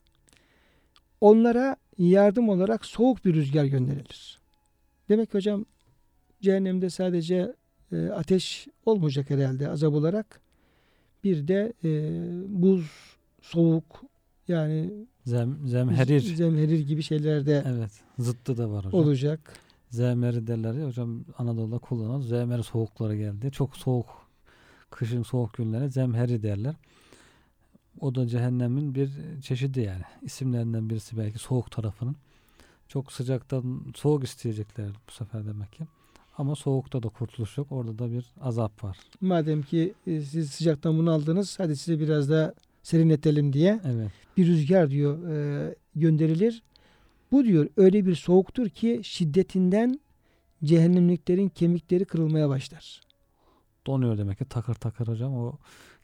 [SPEAKER 2] Onlara yardım olarak soğuk bir rüzgar gönderilir. Demek ki hocam cehennemde sadece e, ateş olmayacak herhalde azap olarak. Bir de e, buz, soğuk yani
[SPEAKER 3] Zem, zemherir.
[SPEAKER 2] zemherir gibi şeyler de
[SPEAKER 3] Evet. Zıttı da var hocam.
[SPEAKER 2] olacak.
[SPEAKER 3] Zemheri derler ya hocam Anadolu'da kullanılan zemheri soğukları geldi. Çok soğuk kışın soğuk günlere zemheri derler. O da cehennemin bir çeşidi yani. İsimlerinden birisi belki soğuk tarafının. Çok sıcaktan soğuk isteyecekler bu sefer demek ki. Ama soğukta da kurtuluş yok. Orada da bir azap var.
[SPEAKER 2] Madem ki e, siz sıcaktan bunu aldınız hadi size biraz da serinletelim diye
[SPEAKER 3] Evet.
[SPEAKER 2] bir rüzgar diyor e, gönderilir. Bu diyor öyle bir soğuktur ki şiddetinden cehennemliklerin kemikleri kırılmaya başlar.
[SPEAKER 3] Donuyor demek ki takır takır hocam. O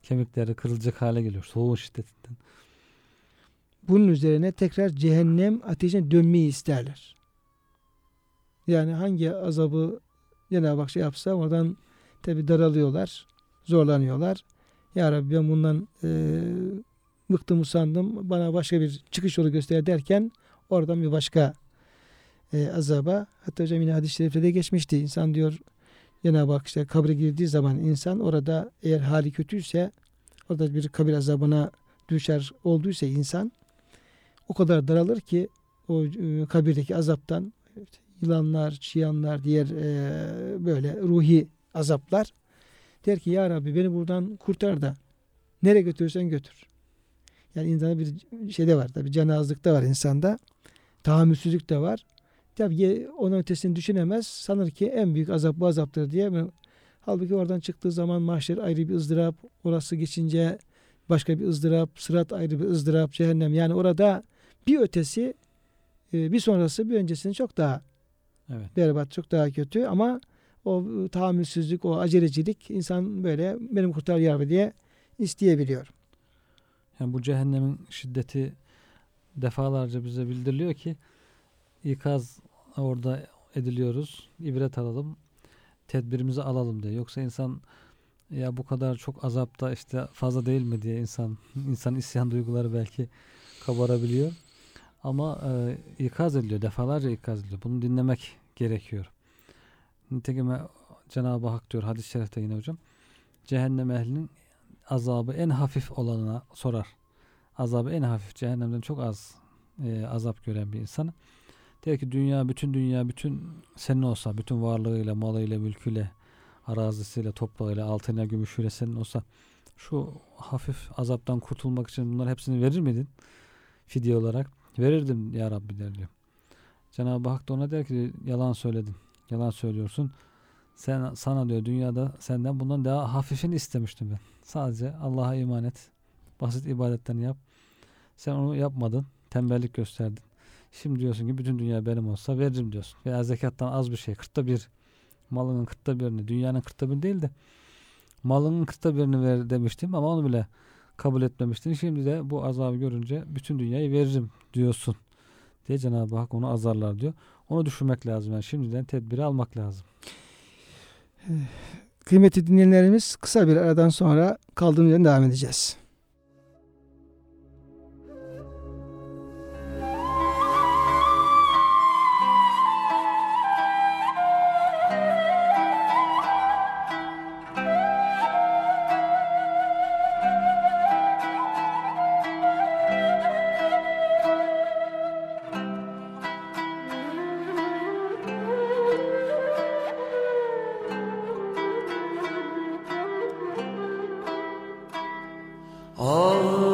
[SPEAKER 3] kemikleri kırılacak hale geliyor. Soğuğun şiddetinden.
[SPEAKER 2] Bunun üzerine tekrar cehennem ateşine dönmeyi isterler. Yani hangi azabı Cenab-ı Hak şey yapsa oradan tabi daralıyorlar, zorlanıyorlar. Ya Rabbi ben bundan e, bıktım usandım bana başka bir çıkış yolu göster derken oradan bir başka e, azaba hatta hocam yine hadis-i şerifte de geçmişti. İnsan diyor Cenab-ı Hak işte kabre girdiği zaman insan orada eğer hali kötüyse orada bir kabir azabına düşer olduysa insan o kadar daralır ki o e, kabirdeki azaptan yılanlar, çıyanlar, diğer e, böyle ruhi azaplar der ki ya Rabbi beni buradan kurtar da nereye götürürsen götür. Yani insanda bir şey de var tabi canazlık da var insanda. Tahammülsüzlük de var. Tabi onun ötesini düşünemez. Sanır ki en büyük azap bu azaptır diye. Halbuki oradan çıktığı zaman mahşer ayrı bir ızdırap. Orası geçince başka bir ızdırap. Sırat ayrı bir ızdırap. Cehennem. Yani orada bir ötesi e, bir sonrası bir öncesinin çok daha
[SPEAKER 3] Evet.
[SPEAKER 2] berbat, çok daha kötü ama o tahammülsüzlük, o acelecilik insan böyle benim kurtar ya Rabbi diye isteyebiliyor.
[SPEAKER 3] Yani bu cehennemin şiddeti defalarca bize bildiriliyor ki ikaz orada ediliyoruz. ibret alalım. Tedbirimizi alalım diye. Yoksa insan ya bu kadar çok azapta işte fazla değil mi diye insan insan isyan duyguları belki kabarabiliyor. Ama e, ikaz ediliyor. Defalarca ikaz ediliyor. Bunu dinlemek gerekiyor. Nitekim e, Cenab-ı Hak diyor hadis-i şerifte yine hocam. Cehennem ehlinin azabı en hafif olanına sorar. Azabı en hafif cehennemden çok az e, azap gören bir insan. Der ki dünya bütün dünya bütün senin olsa bütün varlığıyla malıyla mülküyle arazisiyle toprağıyla altıyla gümüşüyle senin olsa şu hafif azaptan kurtulmak için bunların hepsini verir miydin? Fidye olarak. Verirdim ya Rabbi der diyor. Cenab-ı Hak da ona der ki yalan söyledin. Yalan söylüyorsun. Sen sana diyor dünyada senden bundan daha hafifini istemiştim ben. Sadece Allah'a iman et. Basit ibadetlerini yap. Sen onu yapmadın. Tembellik gösterdin. Şimdi diyorsun ki bütün dünya benim olsa veririm diyorsun. Veya zekattan az bir şey. Kırkta bir. Malının kırkta birini. Dünyanın kırkta bir değil de malının kırkta birini ver demiştim ama onu bile kabul etmemiştin. Şimdi de bu azabı görünce bütün dünyayı veririm diyorsun diye Cenab-ı Hak onu azarlar diyor. Onu düşünmek lazım. Yani şimdiden tedbiri almak lazım.
[SPEAKER 2] Kıymetli dinleyenlerimiz kısa bir aradan sonra kaldığımız yerden devam edeceğiz.
[SPEAKER 4] Allah.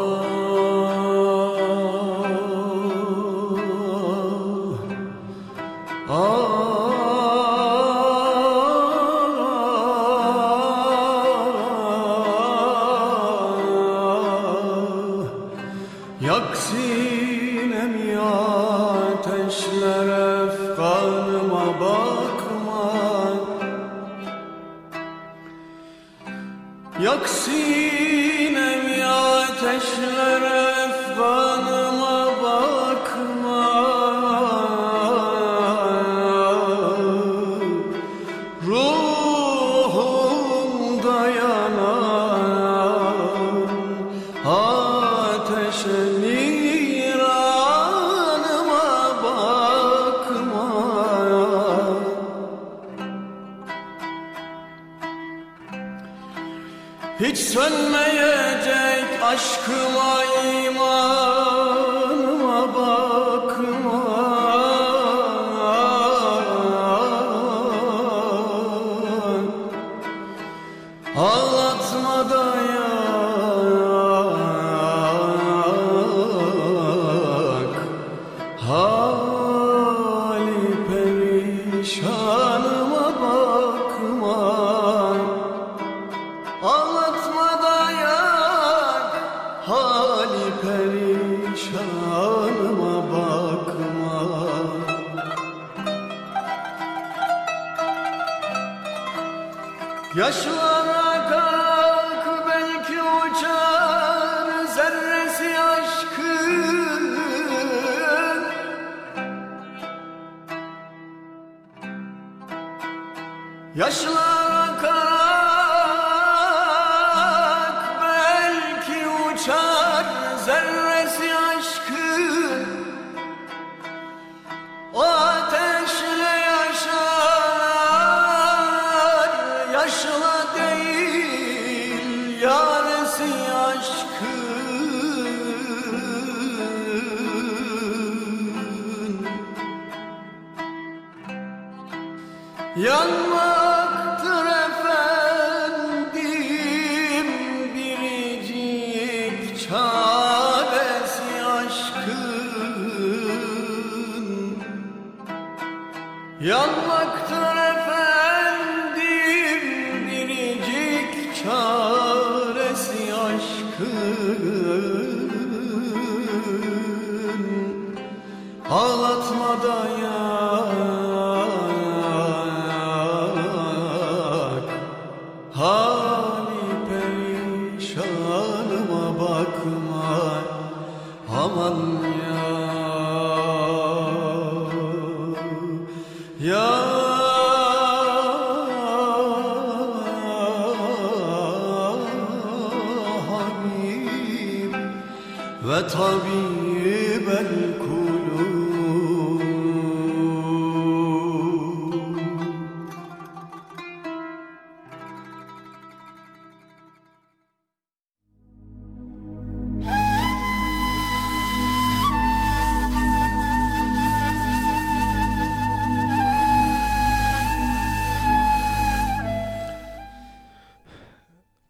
[SPEAKER 4] Yaşlara kalk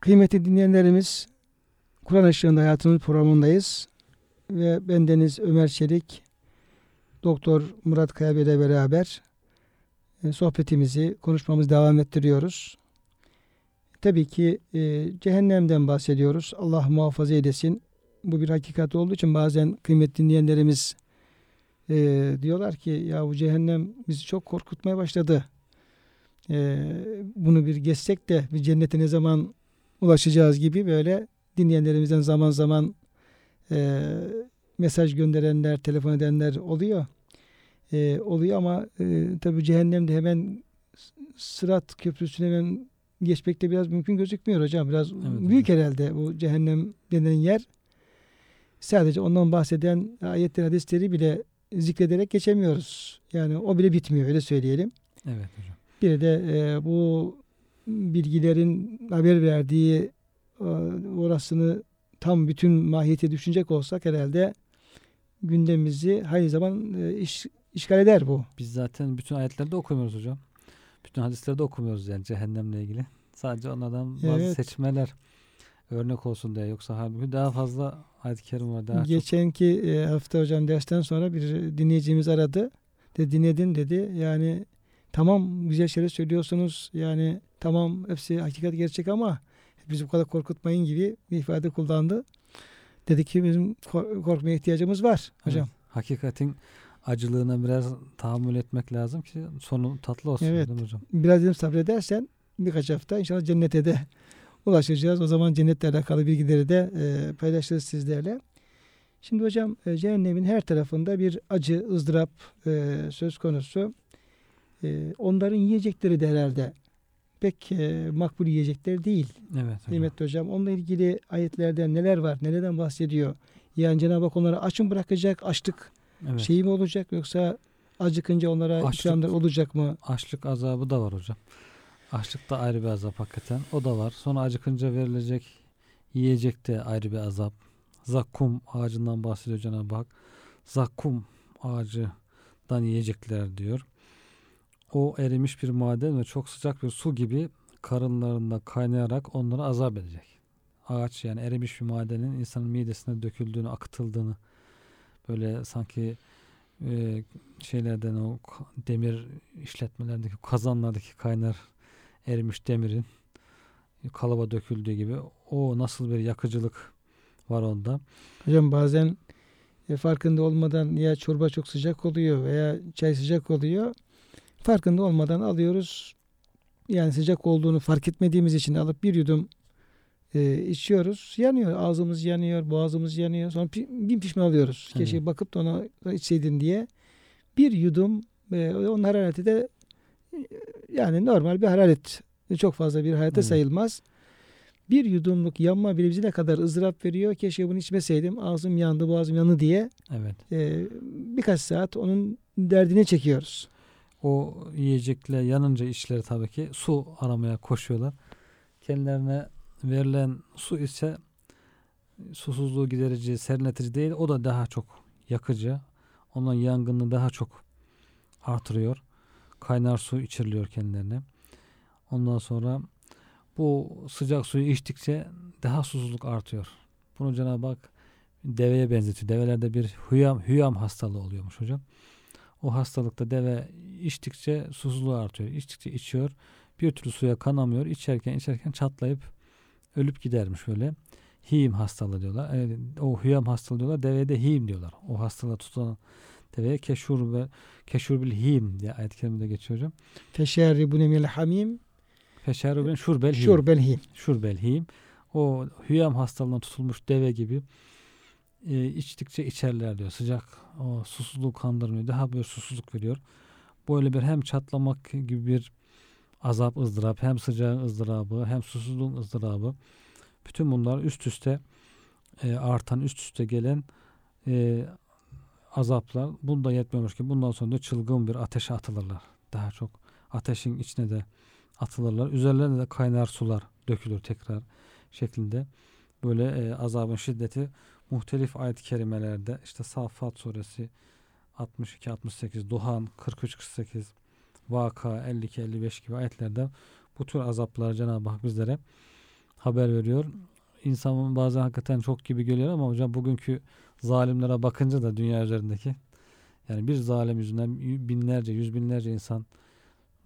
[SPEAKER 2] Kıymetli dinleyenlerimiz, Kur'an Işığında Hayatımız programındayız. Ve bendeniz Ömer Çelik, Doktor Murat Kaya Bey ile beraber e, sohbetimizi, konuşmamızı devam ettiriyoruz. Tabii ki e, cehennemden bahsediyoruz. Allah muhafaza edesin. Bu bir hakikat olduğu için bazen kıymetli dinleyenlerimiz e, diyorlar ki ya bu cehennem bizi çok korkutmaya başladı. E, bunu bir geçsek de bir cennete ne zaman ulaşacağız gibi böyle dinleyenlerimizden zaman zaman e, mesaj gönderenler, telefon edenler oluyor. E, oluyor ama e, tabii cehennemde hemen sırat köprüsüne hemen geçmek de biraz mümkün gözükmüyor hocam. Biraz
[SPEAKER 3] Evet
[SPEAKER 2] büyük herhalde bu cehennem denen yer. Sadece ondan bahseden ayetler, hadisleri bile zikrederek geçemiyoruz. Yani o bile bitmiyor öyle söyleyelim.
[SPEAKER 3] Evet hocam.
[SPEAKER 2] Bir de e, bu bilgilerin haber verdiği e, orasını tam bütün mahiyeti düşünecek olsak herhalde gündemimizi hayır zaman e, iş, işgal eder bu.
[SPEAKER 3] Biz zaten bütün ayetlerde okumuyoruz hocam. Bütün hadislerde okumuyoruz yani cehennemle ilgili. Sadece onlardan bazı
[SPEAKER 2] Evet.
[SPEAKER 3] seçmeler örnek olsun diye. Yoksa halbuki daha fazla ayet-i kerim var. Daha çok.
[SPEAKER 2] Geçenki e, hafta hocam dersten sonra bir dinleyicimiz aradı. De dinledin dedi. Yani tamam güzel şeyler söylüyorsunuz. Yani tamam hepsi hakikat gerçek ama bizi bu kadar korkutmayın gibi bir ifade kullandı. Dedi ki bizim kor- korkmaya ihtiyacımız var hocam.
[SPEAKER 3] Evet. Hakikatin acılığına biraz tahammül etmek lazım ki sonu tatlı olsun.
[SPEAKER 2] Evet.
[SPEAKER 3] hocam?
[SPEAKER 2] Biraz dedim sabredersen birkaç hafta inşallah cennete de ulaşacağız. O zaman cennetle alakalı bilgileri de e, paylaşırız sizlerle. Şimdi hocam e, cehennemin her tarafında bir acı, ızdırap e, söz konusu. E, onların yiyecekleri de herhalde pek e, makbul yiyecekler değil.
[SPEAKER 3] Evet. hocam.
[SPEAKER 2] Kıymetli hocam. Onunla ilgili ayetlerde neler var, nelerden bahsediyor? Yani Cenab-ı Hak onları aç mı bırakacak, açlık
[SPEAKER 3] Evet.
[SPEAKER 2] şeyi mi olacak yoksa acıkınca onlara
[SPEAKER 3] Açlık-
[SPEAKER 2] ikramlar olacak mı?
[SPEAKER 3] Açlık azabı da var hocam. Açlık da ayrı bir azap hakikaten. O da var. Sonra acıkınca verilecek yiyecek de ayrı bir azap. Zakkum ağacından bahsediyor Cenab-ı Hak. Zakkum ağacından yiyecekler diyor. O erimiş bir maden ve çok sıcak bir su gibi karınlarında kaynayarak onları azap edecek. Ağaç yani erimiş bir madenin insanın midesine döküldüğünü, akıtıldığını böyle sanki e, şeylerden o demir işletmelerdeki kazanlardaki kaynar erimiş demirin kalaba döküldüğü gibi o nasıl bir yakıcılık var onda.
[SPEAKER 2] Hocam bazen e, farkında olmadan ya çorba çok sıcak oluyor veya çay sıcak oluyor. Farkında olmadan alıyoruz. Yani sıcak olduğunu fark etmediğimiz için alıp bir yudum e, içiyoruz. Yanıyor. Ağzımız yanıyor. Boğazımız yanıyor. Sonra pi- bin pişman oluyoruz. Keşke
[SPEAKER 3] Evet.
[SPEAKER 2] bakıp da ona içseydin diye. Bir yudum e, onun harareti de e, yani normal bir hararet. Çok fazla bir hararete
[SPEAKER 3] Evet.
[SPEAKER 2] sayılmaz. Bir yudumluk yanma bile bize ne kadar ızdırap veriyor. Keşke bunu içmeseydim. Ağzım yandı, boğazım yandı diye
[SPEAKER 3] Evet.
[SPEAKER 2] e, birkaç saat onun derdini çekiyoruz.
[SPEAKER 3] O yiyecekle yanınca işleri tabii ki su aramaya koşuyorlar. Kendilerine verilen su ise susuzluğu giderici, serinletici değil. O da daha çok yakıcı. Onun yangını daha çok artırıyor. Kaynar su içiriliyor kendilerine. Ondan sonra bu sıcak suyu içtikçe daha susuzluk artıyor. Bunu Cenab-ı Hak deveye benzetiyor. Develerde bir hüyam, hüyam hastalığı oluyormuş hocam. O hastalıkta deve içtikçe susuzluğu artıyor. İçtikçe içiyor. Bir türlü suya kanamıyor. İçerken içerken çatlayıp ölüp gidermiş böyle. Him hastalığı diyorlar. E, o hüyam hastalığı diyorlar. Deveye de him diyorlar. O hastalığı tutan deveye keşur ve keşur bil him diye ayet-i kerimede geçiyor hocam.
[SPEAKER 2] Feşerribune minel hamim
[SPEAKER 3] Feşeru bin şurbel him.
[SPEAKER 2] şurbel him.
[SPEAKER 3] Şurbel him. O hüyam hastalığına tutulmuş deve gibi e, içtikçe içerler diyor. Sıcak o susuzluğu kandırmıyor. Daha bir susuzluk veriyor. Böyle bir hem çatlamak gibi bir azap ızdırap hem sıcağın ızdırabı hem susuzluğun ızdırabı bütün bunlar üst üste e, artan üst üste gelen e, azaplar bunda yetmiyormuş ki bundan sonra da çılgın bir ateşe atılırlar. Daha çok ateşin içine de atılırlar. Üzerlerine de kaynar sular dökülür tekrar şeklinde. Böyle e, azabın şiddeti muhtelif ayet-i kerimelerde işte Saffat suresi 62 68 Duhan 43 48 Vaka 52 55 gibi ayetlerde bu tür azaplar Cenab-ı Hak bizlere haber veriyor. İnsanın bazen hakikaten çok gibi geliyor ama hocam bugünkü zalimlere bakınca da dünya üzerindeki yani bir zalim yüzünden binlerce, yüz binlerce insan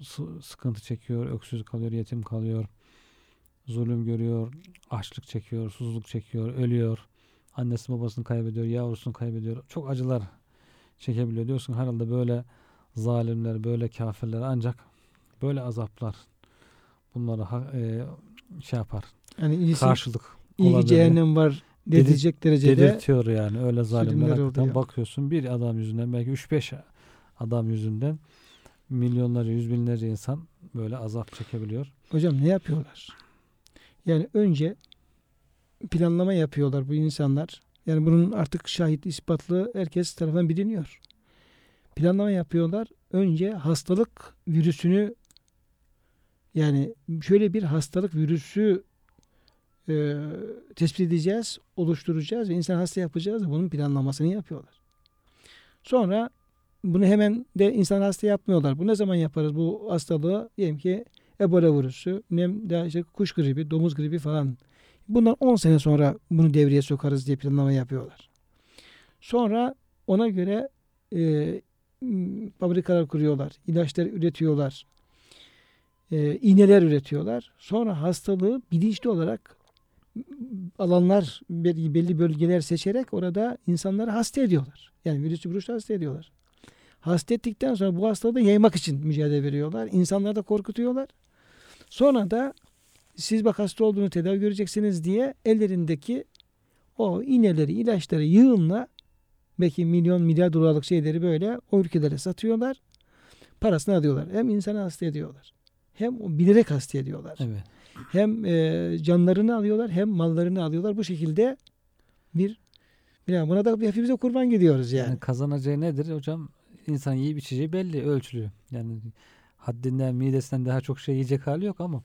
[SPEAKER 3] sı- sıkıntı çekiyor, öksüz kalıyor, yetim kalıyor, zulüm görüyor, açlık çekiyor, susuzluk çekiyor, ölüyor. Annesi babasını kaybediyor, yavrusunu kaybediyor. Çok acılar çekebiliyor. Diyorsun herhalde böyle zalimler, böyle kafirler ancak böyle azaplar bunları e, şey yapar.
[SPEAKER 2] Yani iyisi,
[SPEAKER 3] Karşılık
[SPEAKER 2] iyi ki cehennem var dedirtecek derecede
[SPEAKER 3] Dedirtiyor yani öyle zalimler bakıyorsun bir adam yüzünden belki 3-5 adam yüzünden milyonlarca yüz binlerce insan böyle azap çekebiliyor.
[SPEAKER 2] hocam ne yapıyorlar? Yani önce planlama yapıyorlar bu insanlar. Yani bunun artık şahit ispatlı herkes tarafından biliniyor. Planlama yapıyorlar. Önce hastalık virüsünü yani şöyle bir hastalık virüsü e, tespit edeceğiz, oluşturacağız ve insan hasta yapacağız. Bunun planlamasını yapıyorlar. Sonra bunu hemen de insan hasta yapmıyorlar. Bu ne zaman yaparız bu hastalığı? Diyelim ki Ebola virüsü, nem daha işte kuş gribi, domuz gribi falan Bundan 10 sene sonra bunu devreye sokarız diye planlama yapıyorlar. Sonra ona göre e, fabrikalar kuruyorlar, ilaçlar üretiyorlar, e, iğneler üretiyorlar. Sonra hastalığı bilinçli olarak alanlar belli belli bölgeler seçerek orada insanları hasta ediyorlar. Yani virüsü virüsü hasta ediyorlar. Hasta ettikten sonra bu hastalığı yaymak için mücadele veriyorlar. İnsanları da korkutuyorlar. Sonra da siz bak hasta olduğunu tedavi göreceksiniz diye ellerindeki o iğneleri, ilaçları yığınla belki milyon milyar dolarlık şeyleri böyle o ülkelere satıyorlar. Parasını alıyorlar. Hem insanı hasta ediyorlar. Hem bilerek hasta ediyorlar.
[SPEAKER 3] Evet.
[SPEAKER 2] Hem e, canlarını alıyorlar hem mallarını alıyorlar. Bu şekilde bir yani buna da hepimize kurban gidiyoruz yani.
[SPEAKER 3] Yani kazanacağı nedir hocam? İnsan yiyip içeceği belli, ölçülü. Yani haddinden, midesinden daha çok şey yiyecek hali yok ama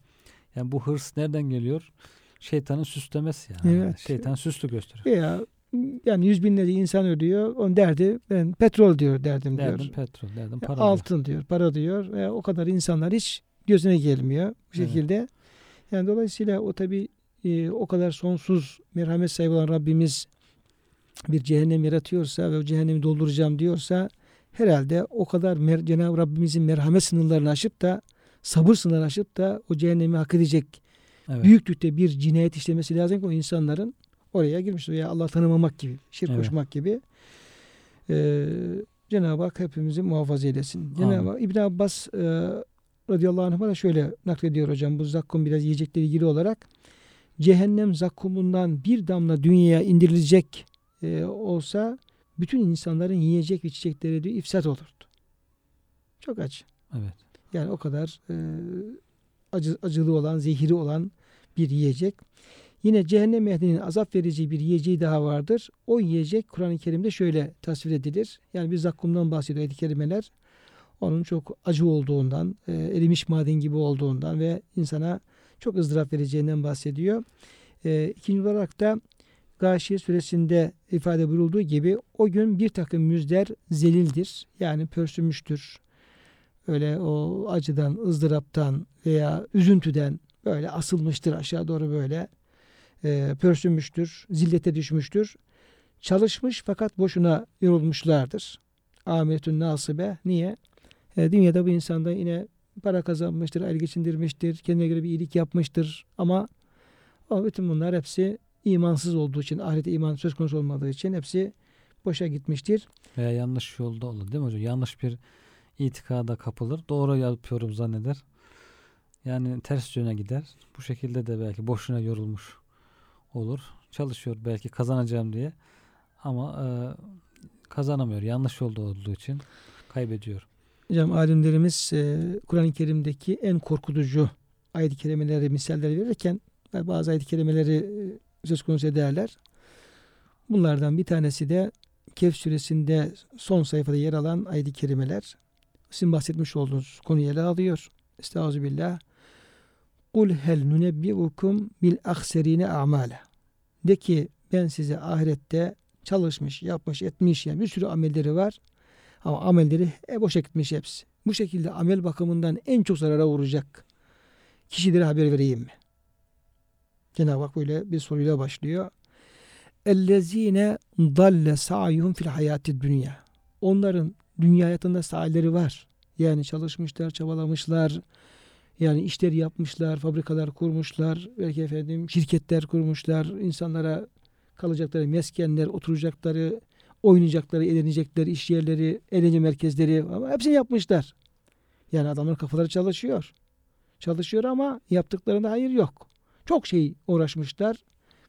[SPEAKER 3] yani bu hırs nereden geliyor? Şeytanın süslemesi yani.
[SPEAKER 2] Evet.
[SPEAKER 3] Şeytan süslü gösteriyor.
[SPEAKER 2] Veya yani yüz binlerce insan ölüyor. Onun derdi ben petrol diyor derdim diyor.
[SPEAKER 3] Derdim petrol, derdim para.
[SPEAKER 2] altın diyor, para diyor. Ve o kadar insanlar hiç gözüne gelmiyor bu
[SPEAKER 3] Evet.
[SPEAKER 2] şekilde. Yani dolayısıyla o tabi o kadar sonsuz merhamet sahibi olan Rabbimiz bir cehennem yaratıyorsa ve o cehennemi dolduracağım diyorsa herhalde o kadar mer- Cenab-ı Rabbimizin merhamet sınırlarını aşıp da sabır sınırlarını aşıp da o cehennemi hak edecek
[SPEAKER 3] Evet.
[SPEAKER 2] büyüklükte bir cinayet işlemesi lazım ki o insanların oraya girmiş veya Allah tanımamak gibi, şirk
[SPEAKER 3] Evet.
[SPEAKER 2] koşmak gibi. Ee, Cenab-ı Hak hepimizi muhafaza eylesin. Cenab-ı Hak İbn Abbas e, radıyallahu anh'a da şöyle naklediyor hocam bu zakkum biraz yiyecekle ilgili olarak. Cehennem zakkumundan bir damla dünyaya indirilecek e, olsa bütün insanların yiyecek ve içecekleri diyor ifsat olurdu. Çok acı.
[SPEAKER 3] Evet.
[SPEAKER 2] Yani o kadar e, acı, acılı olan, zehiri olan bir yiyecek. Yine cehennem ehlinin azap verici bir yiyeceği daha vardır. O yiyecek Kur'an-ı Kerim'de şöyle tasvir edilir. Yani bir zakkumdan bahsediyor ayet-i kerimeler. Onun çok acı olduğundan, e, erimiş maden gibi olduğundan ve insana çok ızdırap vereceğinden bahsediyor. E, ikinci olarak da Gâşiye suresinde ifade buyurulduğu gibi o gün bir takım müzler zelildir. Yani pörsümüştür. Öyle o acıdan, ızdıraptan veya üzüntüden böyle asılmıştır aşağı doğru böyle e, pörsünmüştür, zillete düşmüştür. Çalışmış fakat boşuna yorulmuşlardır. Ameliyatün nasibe. Niye? E, dünyada bu insanda yine para kazanmıştır, el geçindirmiştir, kendine göre bir iyilik yapmıştır. Ama o bütün bunlar hepsi imansız olduğu için, ahirete iman söz konusu olmadığı için hepsi boşa gitmiştir.
[SPEAKER 3] Veya yanlış yolda olur değil mi hocam? Yanlış bir itikada kapılır. Doğru yapıyorum zanneder. Yani ters yöne gider. Bu şekilde de belki boşuna yorulmuş olur. Çalışıyor belki kazanacağım diye. Ama e, kazanamıyor. Yanlış yolda olduğu için kaybediyor.
[SPEAKER 2] Hocam alimlerimiz e, Kur'an-ı Kerim'deki en korkutucu ayet-i kerimeleri misaller verirken ve bazı ayet-i kerimeleri e, söz konusu ederler. Bunlardan bir tanesi de Kehf suresinde son sayfada yer alan ayet-i kerimeler. Sizin bahsetmiş olduğunuz konuyu ele alıyor. Estağfirullah. Kul hel nunebbiukum bil akserine a'male. De ki ben size ahirette çalışmış, yapmış, etmiş yani bir sürü amelleri var. Ama amelleri e, boşa gitmiş hepsi. Bu şekilde amel bakımından en çok zarara uğrayacak kişilere haber vereyim mi? Cenab-ı Hak böyle bir soruyla başlıyor. Ellezine dalle sa'yuhum fil hayati dünya. Onların dünya hayatında sahileri var. Yani çalışmışlar, çabalamışlar. Yani işler yapmışlar, fabrikalar kurmuşlar, belki efendim şirketler kurmuşlar, insanlara kalacakları meskenler, oturacakları, oynayacakları, eğlenecekleri iş yerleri, eğlence merkezleri ama hepsini yapmışlar. Yani adamların kafaları çalışıyor. Çalışıyor ama yaptıklarında hayır yok. Çok şey uğraşmışlar,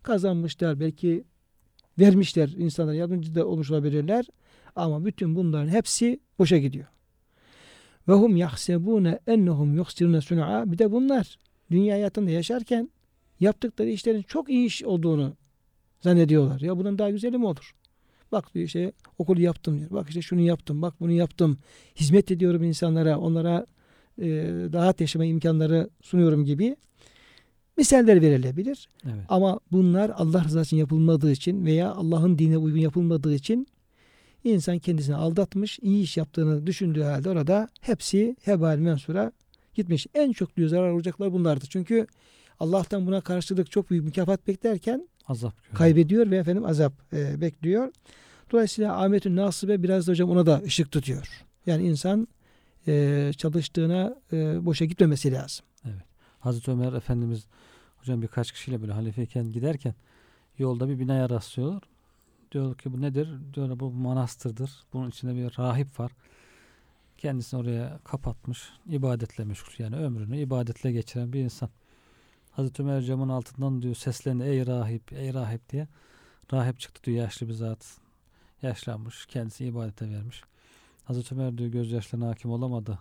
[SPEAKER 2] kazanmışlar, belki vermişler insanlara yardımcı da olmuş olabilirler. Ama bütün bunların hepsi boşa gidiyor. Ve hum yahsebune ennehum yuksirune sun'a. Bir de bunlar dünya hayatında yaşarken yaptıkları işlerin çok iyi iş olduğunu zannediyorlar. Ya bunun daha güzeli mi olur? Bak diyor işte okulu yaptım diyor. Bak işte şunu yaptım, bak bunu yaptım. Hizmet ediyorum insanlara, onlara e, rahat yaşama imkanları sunuyorum gibi misaller verilebilir.
[SPEAKER 3] Evet.
[SPEAKER 2] Ama bunlar Allah rızası için yapılmadığı için veya Allah'ın dinine uygun yapılmadığı için insan kendisini aldatmış, iyi iş yaptığını düşündüğü halde orada hepsi hebal mensura gitmiş. En çok diyor zarar olacaklar bunlardır. Çünkü Allah'tan buna karşılık çok büyük mükafat beklerken
[SPEAKER 3] Azap görüyor.
[SPEAKER 2] kaybediyor ve efendim azap e, bekliyor. Dolayısıyla Ahmet'in nasibe biraz da hocam ona da ışık tutuyor. Yani insan e, çalıştığına e, boşa gitmemesi lazım.
[SPEAKER 3] Hazreti Ömer Efendimiz hocam birkaç kişiyle böyle halifeyken giderken yolda bir binaya rastlıyorlar. Diyor ki bu nedir? Diyor bu manastırdır. Bunun içinde bir rahip var. Kendisini oraya kapatmış. ibadetle meşgul. Yani ömrünü ibadetle geçiren bir insan. Hazreti Ömer camın altından diyor seslendi ey rahip ey rahip diye. Rahip çıktı diyor yaşlı bir zat. Yaşlanmış. Kendisi ibadete vermiş. Hazreti Ömer diyor gözyaşlarına hakim olamadı.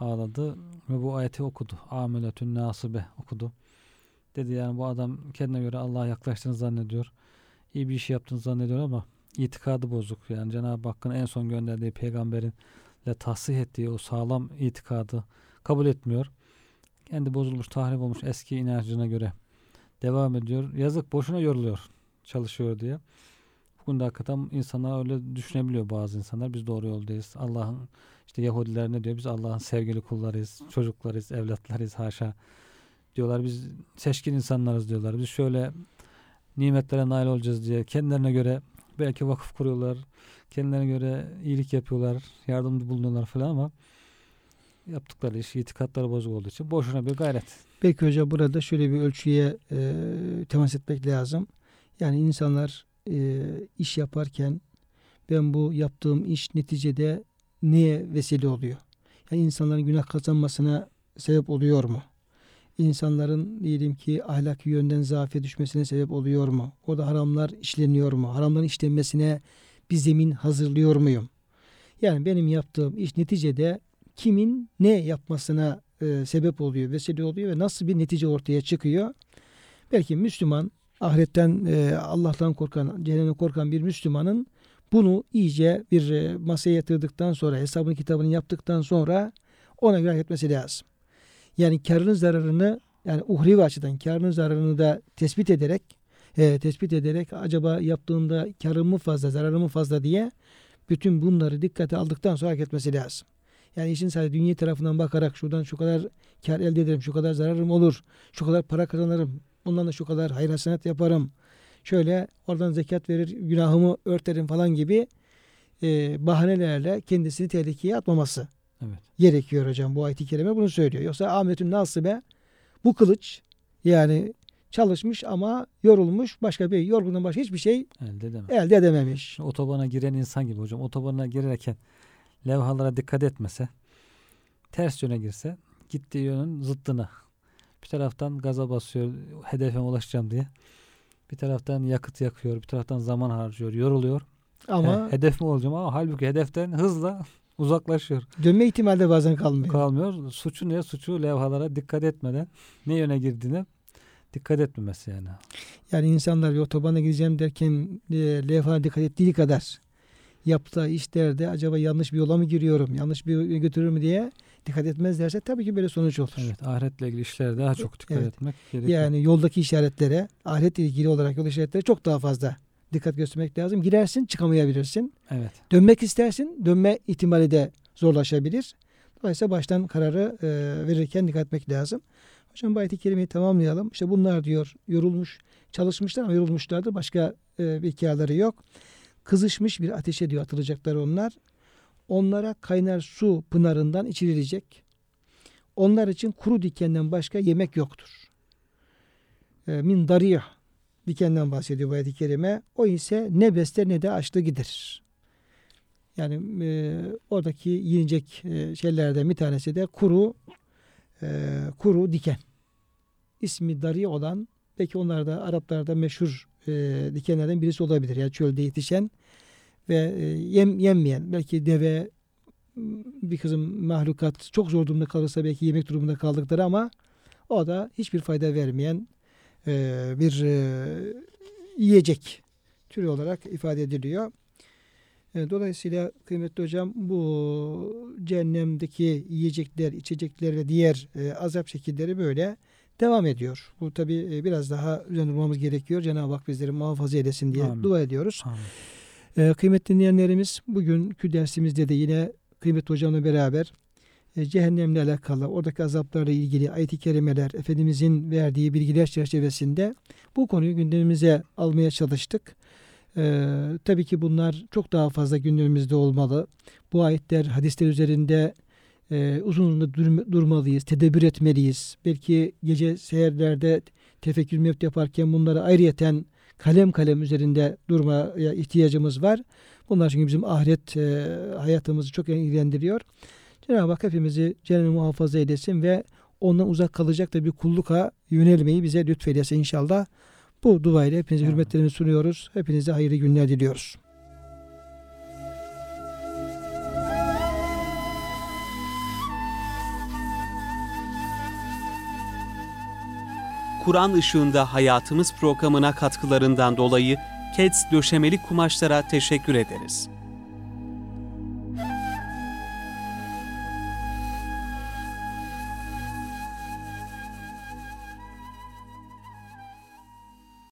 [SPEAKER 3] Ağladı ve bu ayeti okudu. Ameletün nasibe okudu. Dedi yani bu adam kendine göre Allah'a yaklaştığını zannediyor. İyi bir iş yaptığını zannediyor ama itikadı bozuk. Yani Cenab-ı Hakk'ın en son gönderdiği peygamberin ile tahsih ettiği o sağlam itikadı kabul etmiyor. Kendi bozulmuş, tahrip olmuş eski inancına göre devam ediyor. Yazık boşuna yoruluyor çalışıyor diye. Bugün de hakikaten insanlar öyle düşünebiliyor bazı insanlar. Biz doğru yoldayız. Allah'ın işte Yahudiler ne diyor? Biz Allah'ın sevgili kullarıyız, çocuklarıyız, evlatlarıyız haşa. Diyorlar biz seçkin insanlarız diyorlar. Biz şöyle nimetlere nail olacağız diye kendilerine göre belki vakıf kuruyorlar. Kendilerine göre iyilik yapıyorlar, yardımcı bulunuyorlar falan ama yaptıkları iş itikatları bozuk olduğu için boşuna bir gayret.
[SPEAKER 2] Belki hocam burada şöyle bir ölçüye e, temas etmek lazım. Yani insanlar e, iş yaparken ben bu yaptığım iş neticede neye vesile oluyor? Yani insanların günah kazanmasına sebep oluyor mu? İnsanların diyelim ki ahlaki yönden zaafe düşmesine sebep oluyor mu? Orada haramlar işleniyor mu? Haramların işlenmesine bir zemin hazırlıyor muyum? Yani benim yaptığım iş neticede kimin ne yapmasına e, sebep oluyor, vesile oluyor ve nasıl bir netice ortaya çıkıyor? Belki Müslüman, ahiretten, e, Allah'tan korkan, cehennemden korkan bir Müslümanın bunu iyice bir e, masaya yatırdıktan sonra, hesabını kitabını yaptıktan sonra ona göre etmesi lazım. Yani karının zararını, yani uhrevi açıdan karının zararını da tespit ederek, e, tespit ederek acaba yaptığında karım mı fazla, zararım mı fazla diye bütün bunları dikkate aldıktan sonra hareket etmesi lazım. Yani işin sadece dünya tarafından bakarak şuradan şu kadar kar elde ederim, şu kadar zararım olur, şu kadar para kazanırım, bundan da şu kadar hayır hasenat yaparım. Şöyle oradan zekat verir, günahımı örterim falan gibi e, bahanelerle kendisini tehlikeye atmaması
[SPEAKER 3] Evet.
[SPEAKER 2] gerekiyor hocam. Bu ayet-i kerime bunu söylüyor. Yoksa Ahmet'ün nasibe bu kılıç yani çalışmış ama yorulmuş başka bir yorgundan başka hiçbir şey
[SPEAKER 3] Elde edemem.
[SPEAKER 2] elde edememiş.
[SPEAKER 3] Otobana giren insan gibi hocam. Otobana girerken levhalara dikkat etmese, ters yöne girse, gittiği yönün zıttına. Bir taraftan gaza basıyor, hedefe ulaşacağım diye. Bir taraftan yakıt yakıyor, bir taraftan zaman harcıyor, yoruluyor.
[SPEAKER 2] Ama
[SPEAKER 3] He, hedef mi olacağım ama halbuki hedeften hızla uzaklaşıyor.
[SPEAKER 2] dönme ihtimali de bazen kalmıyor.
[SPEAKER 3] Kalmıyor. Suçu ne? Suçu levhalara dikkat etmeden ne yöne girdiğine dikkat etmemesi yani.
[SPEAKER 2] Yani insanlar bir otobana gideceğim derken e, levhaya dikkat ettiği kadar yaptığı işlerde acaba yanlış bir yola mı giriyorum, yanlış bir götürür mü diye dikkat etmezlerse tabii ki böyle sonuç olur.
[SPEAKER 3] Evet, ahiretle ilgili işlere daha çok dikkat
[SPEAKER 2] Evet.
[SPEAKER 3] etmek gerekiyor.
[SPEAKER 2] Yani yoldaki işaretlere, ahiretle ilgili olarak yol işaretlere çok daha fazla dikkat göstermek lazım. Girersin, çıkamayabilirsin.
[SPEAKER 3] Evet.
[SPEAKER 2] Dönmek istersin, dönme ihtimali de zorlaşabilir. Dolayısıyla baştan kararı e, verirken dikkat etmek lazım. Hocam bu ayet-i kerimeyi tamamlayalım. İşte bunlar diyor yorulmuş, çalışmışlar ama yorulmuşlardı. Başka e, bir kârları yok. Kızışmış bir ateşe diyor atılacaklar onlar. Onlara kaynar su pınarından içirilecek. Onlar için kuru dikenden başka yemek yoktur. E, min dariyah dikenden bahsediyor bu ayet-i kerime. O ise ne besler ne de açlığı giderir. Yani e, oradaki yiyecek e, şeylerden bir tanesi de kuru e, kuru diken. İsmi dari olan belki onlar da Araplarda meşhur e, dikenlerden birisi olabilir. Yani çölde yetişen ve e, yem yenmeyen belki deve bir kızım mahlukat çok zor durumda kalırsa belki yemek durumunda kaldıkları ama o da hiçbir fayda vermeyen e, bir e, yiyecek türü olarak ifade ediliyor. E, Dolayısıyla kıymetli hocam bu cehennemdeki yiyecekler, içecekler ve diğer e, azap şekilleri böyle devam ediyor. Bu tabi biraz daha üzerinde durmamız gerekiyor. Cenab-ı Hak bizleri muhafaza eylesin diye
[SPEAKER 3] Amin.
[SPEAKER 2] dua ediyoruz.
[SPEAKER 3] Amin.
[SPEAKER 2] E, kıymetli dinleyenlerimiz bugünkü dersimizde de yine kıymetli hocamla beraber e, cehennemle alakalı, oradaki azaplarla ilgili ayet-i kerimeler, Efendimizin verdiği bilgiler çerçevesinde bu konuyu gündemimize almaya çalıştık. Ee, tabii ki bunlar çok daha fazla gündemimizde olmalı. Bu ayetler, hadisler üzerinde e, uzun uzun dur- durmalıyız, tedebbür etmeliyiz. Belki gece seherlerde tefekkür mevt yaparken bunları ayrıyeten kalem kalem üzerinde durmaya ihtiyacımız var. Bunlar çünkü bizim ahiret e, hayatımızı çok ilgilendiriyor. Cenab-ı Hak hepimizi cennet muhafaza eylesin ve ondan uzak kalacak da bir kulluka yönelmeyi bize lütfeylesin inşallah. Bu duayla hepinize
[SPEAKER 3] Amin.
[SPEAKER 2] hürmetlerimi sunuyoruz. Hepinize hayırlı günler diliyoruz.
[SPEAKER 1] Kur'an ışığında hayatımız programına katkılarından dolayı Keds döşemeli kumaşlara teşekkür ederiz.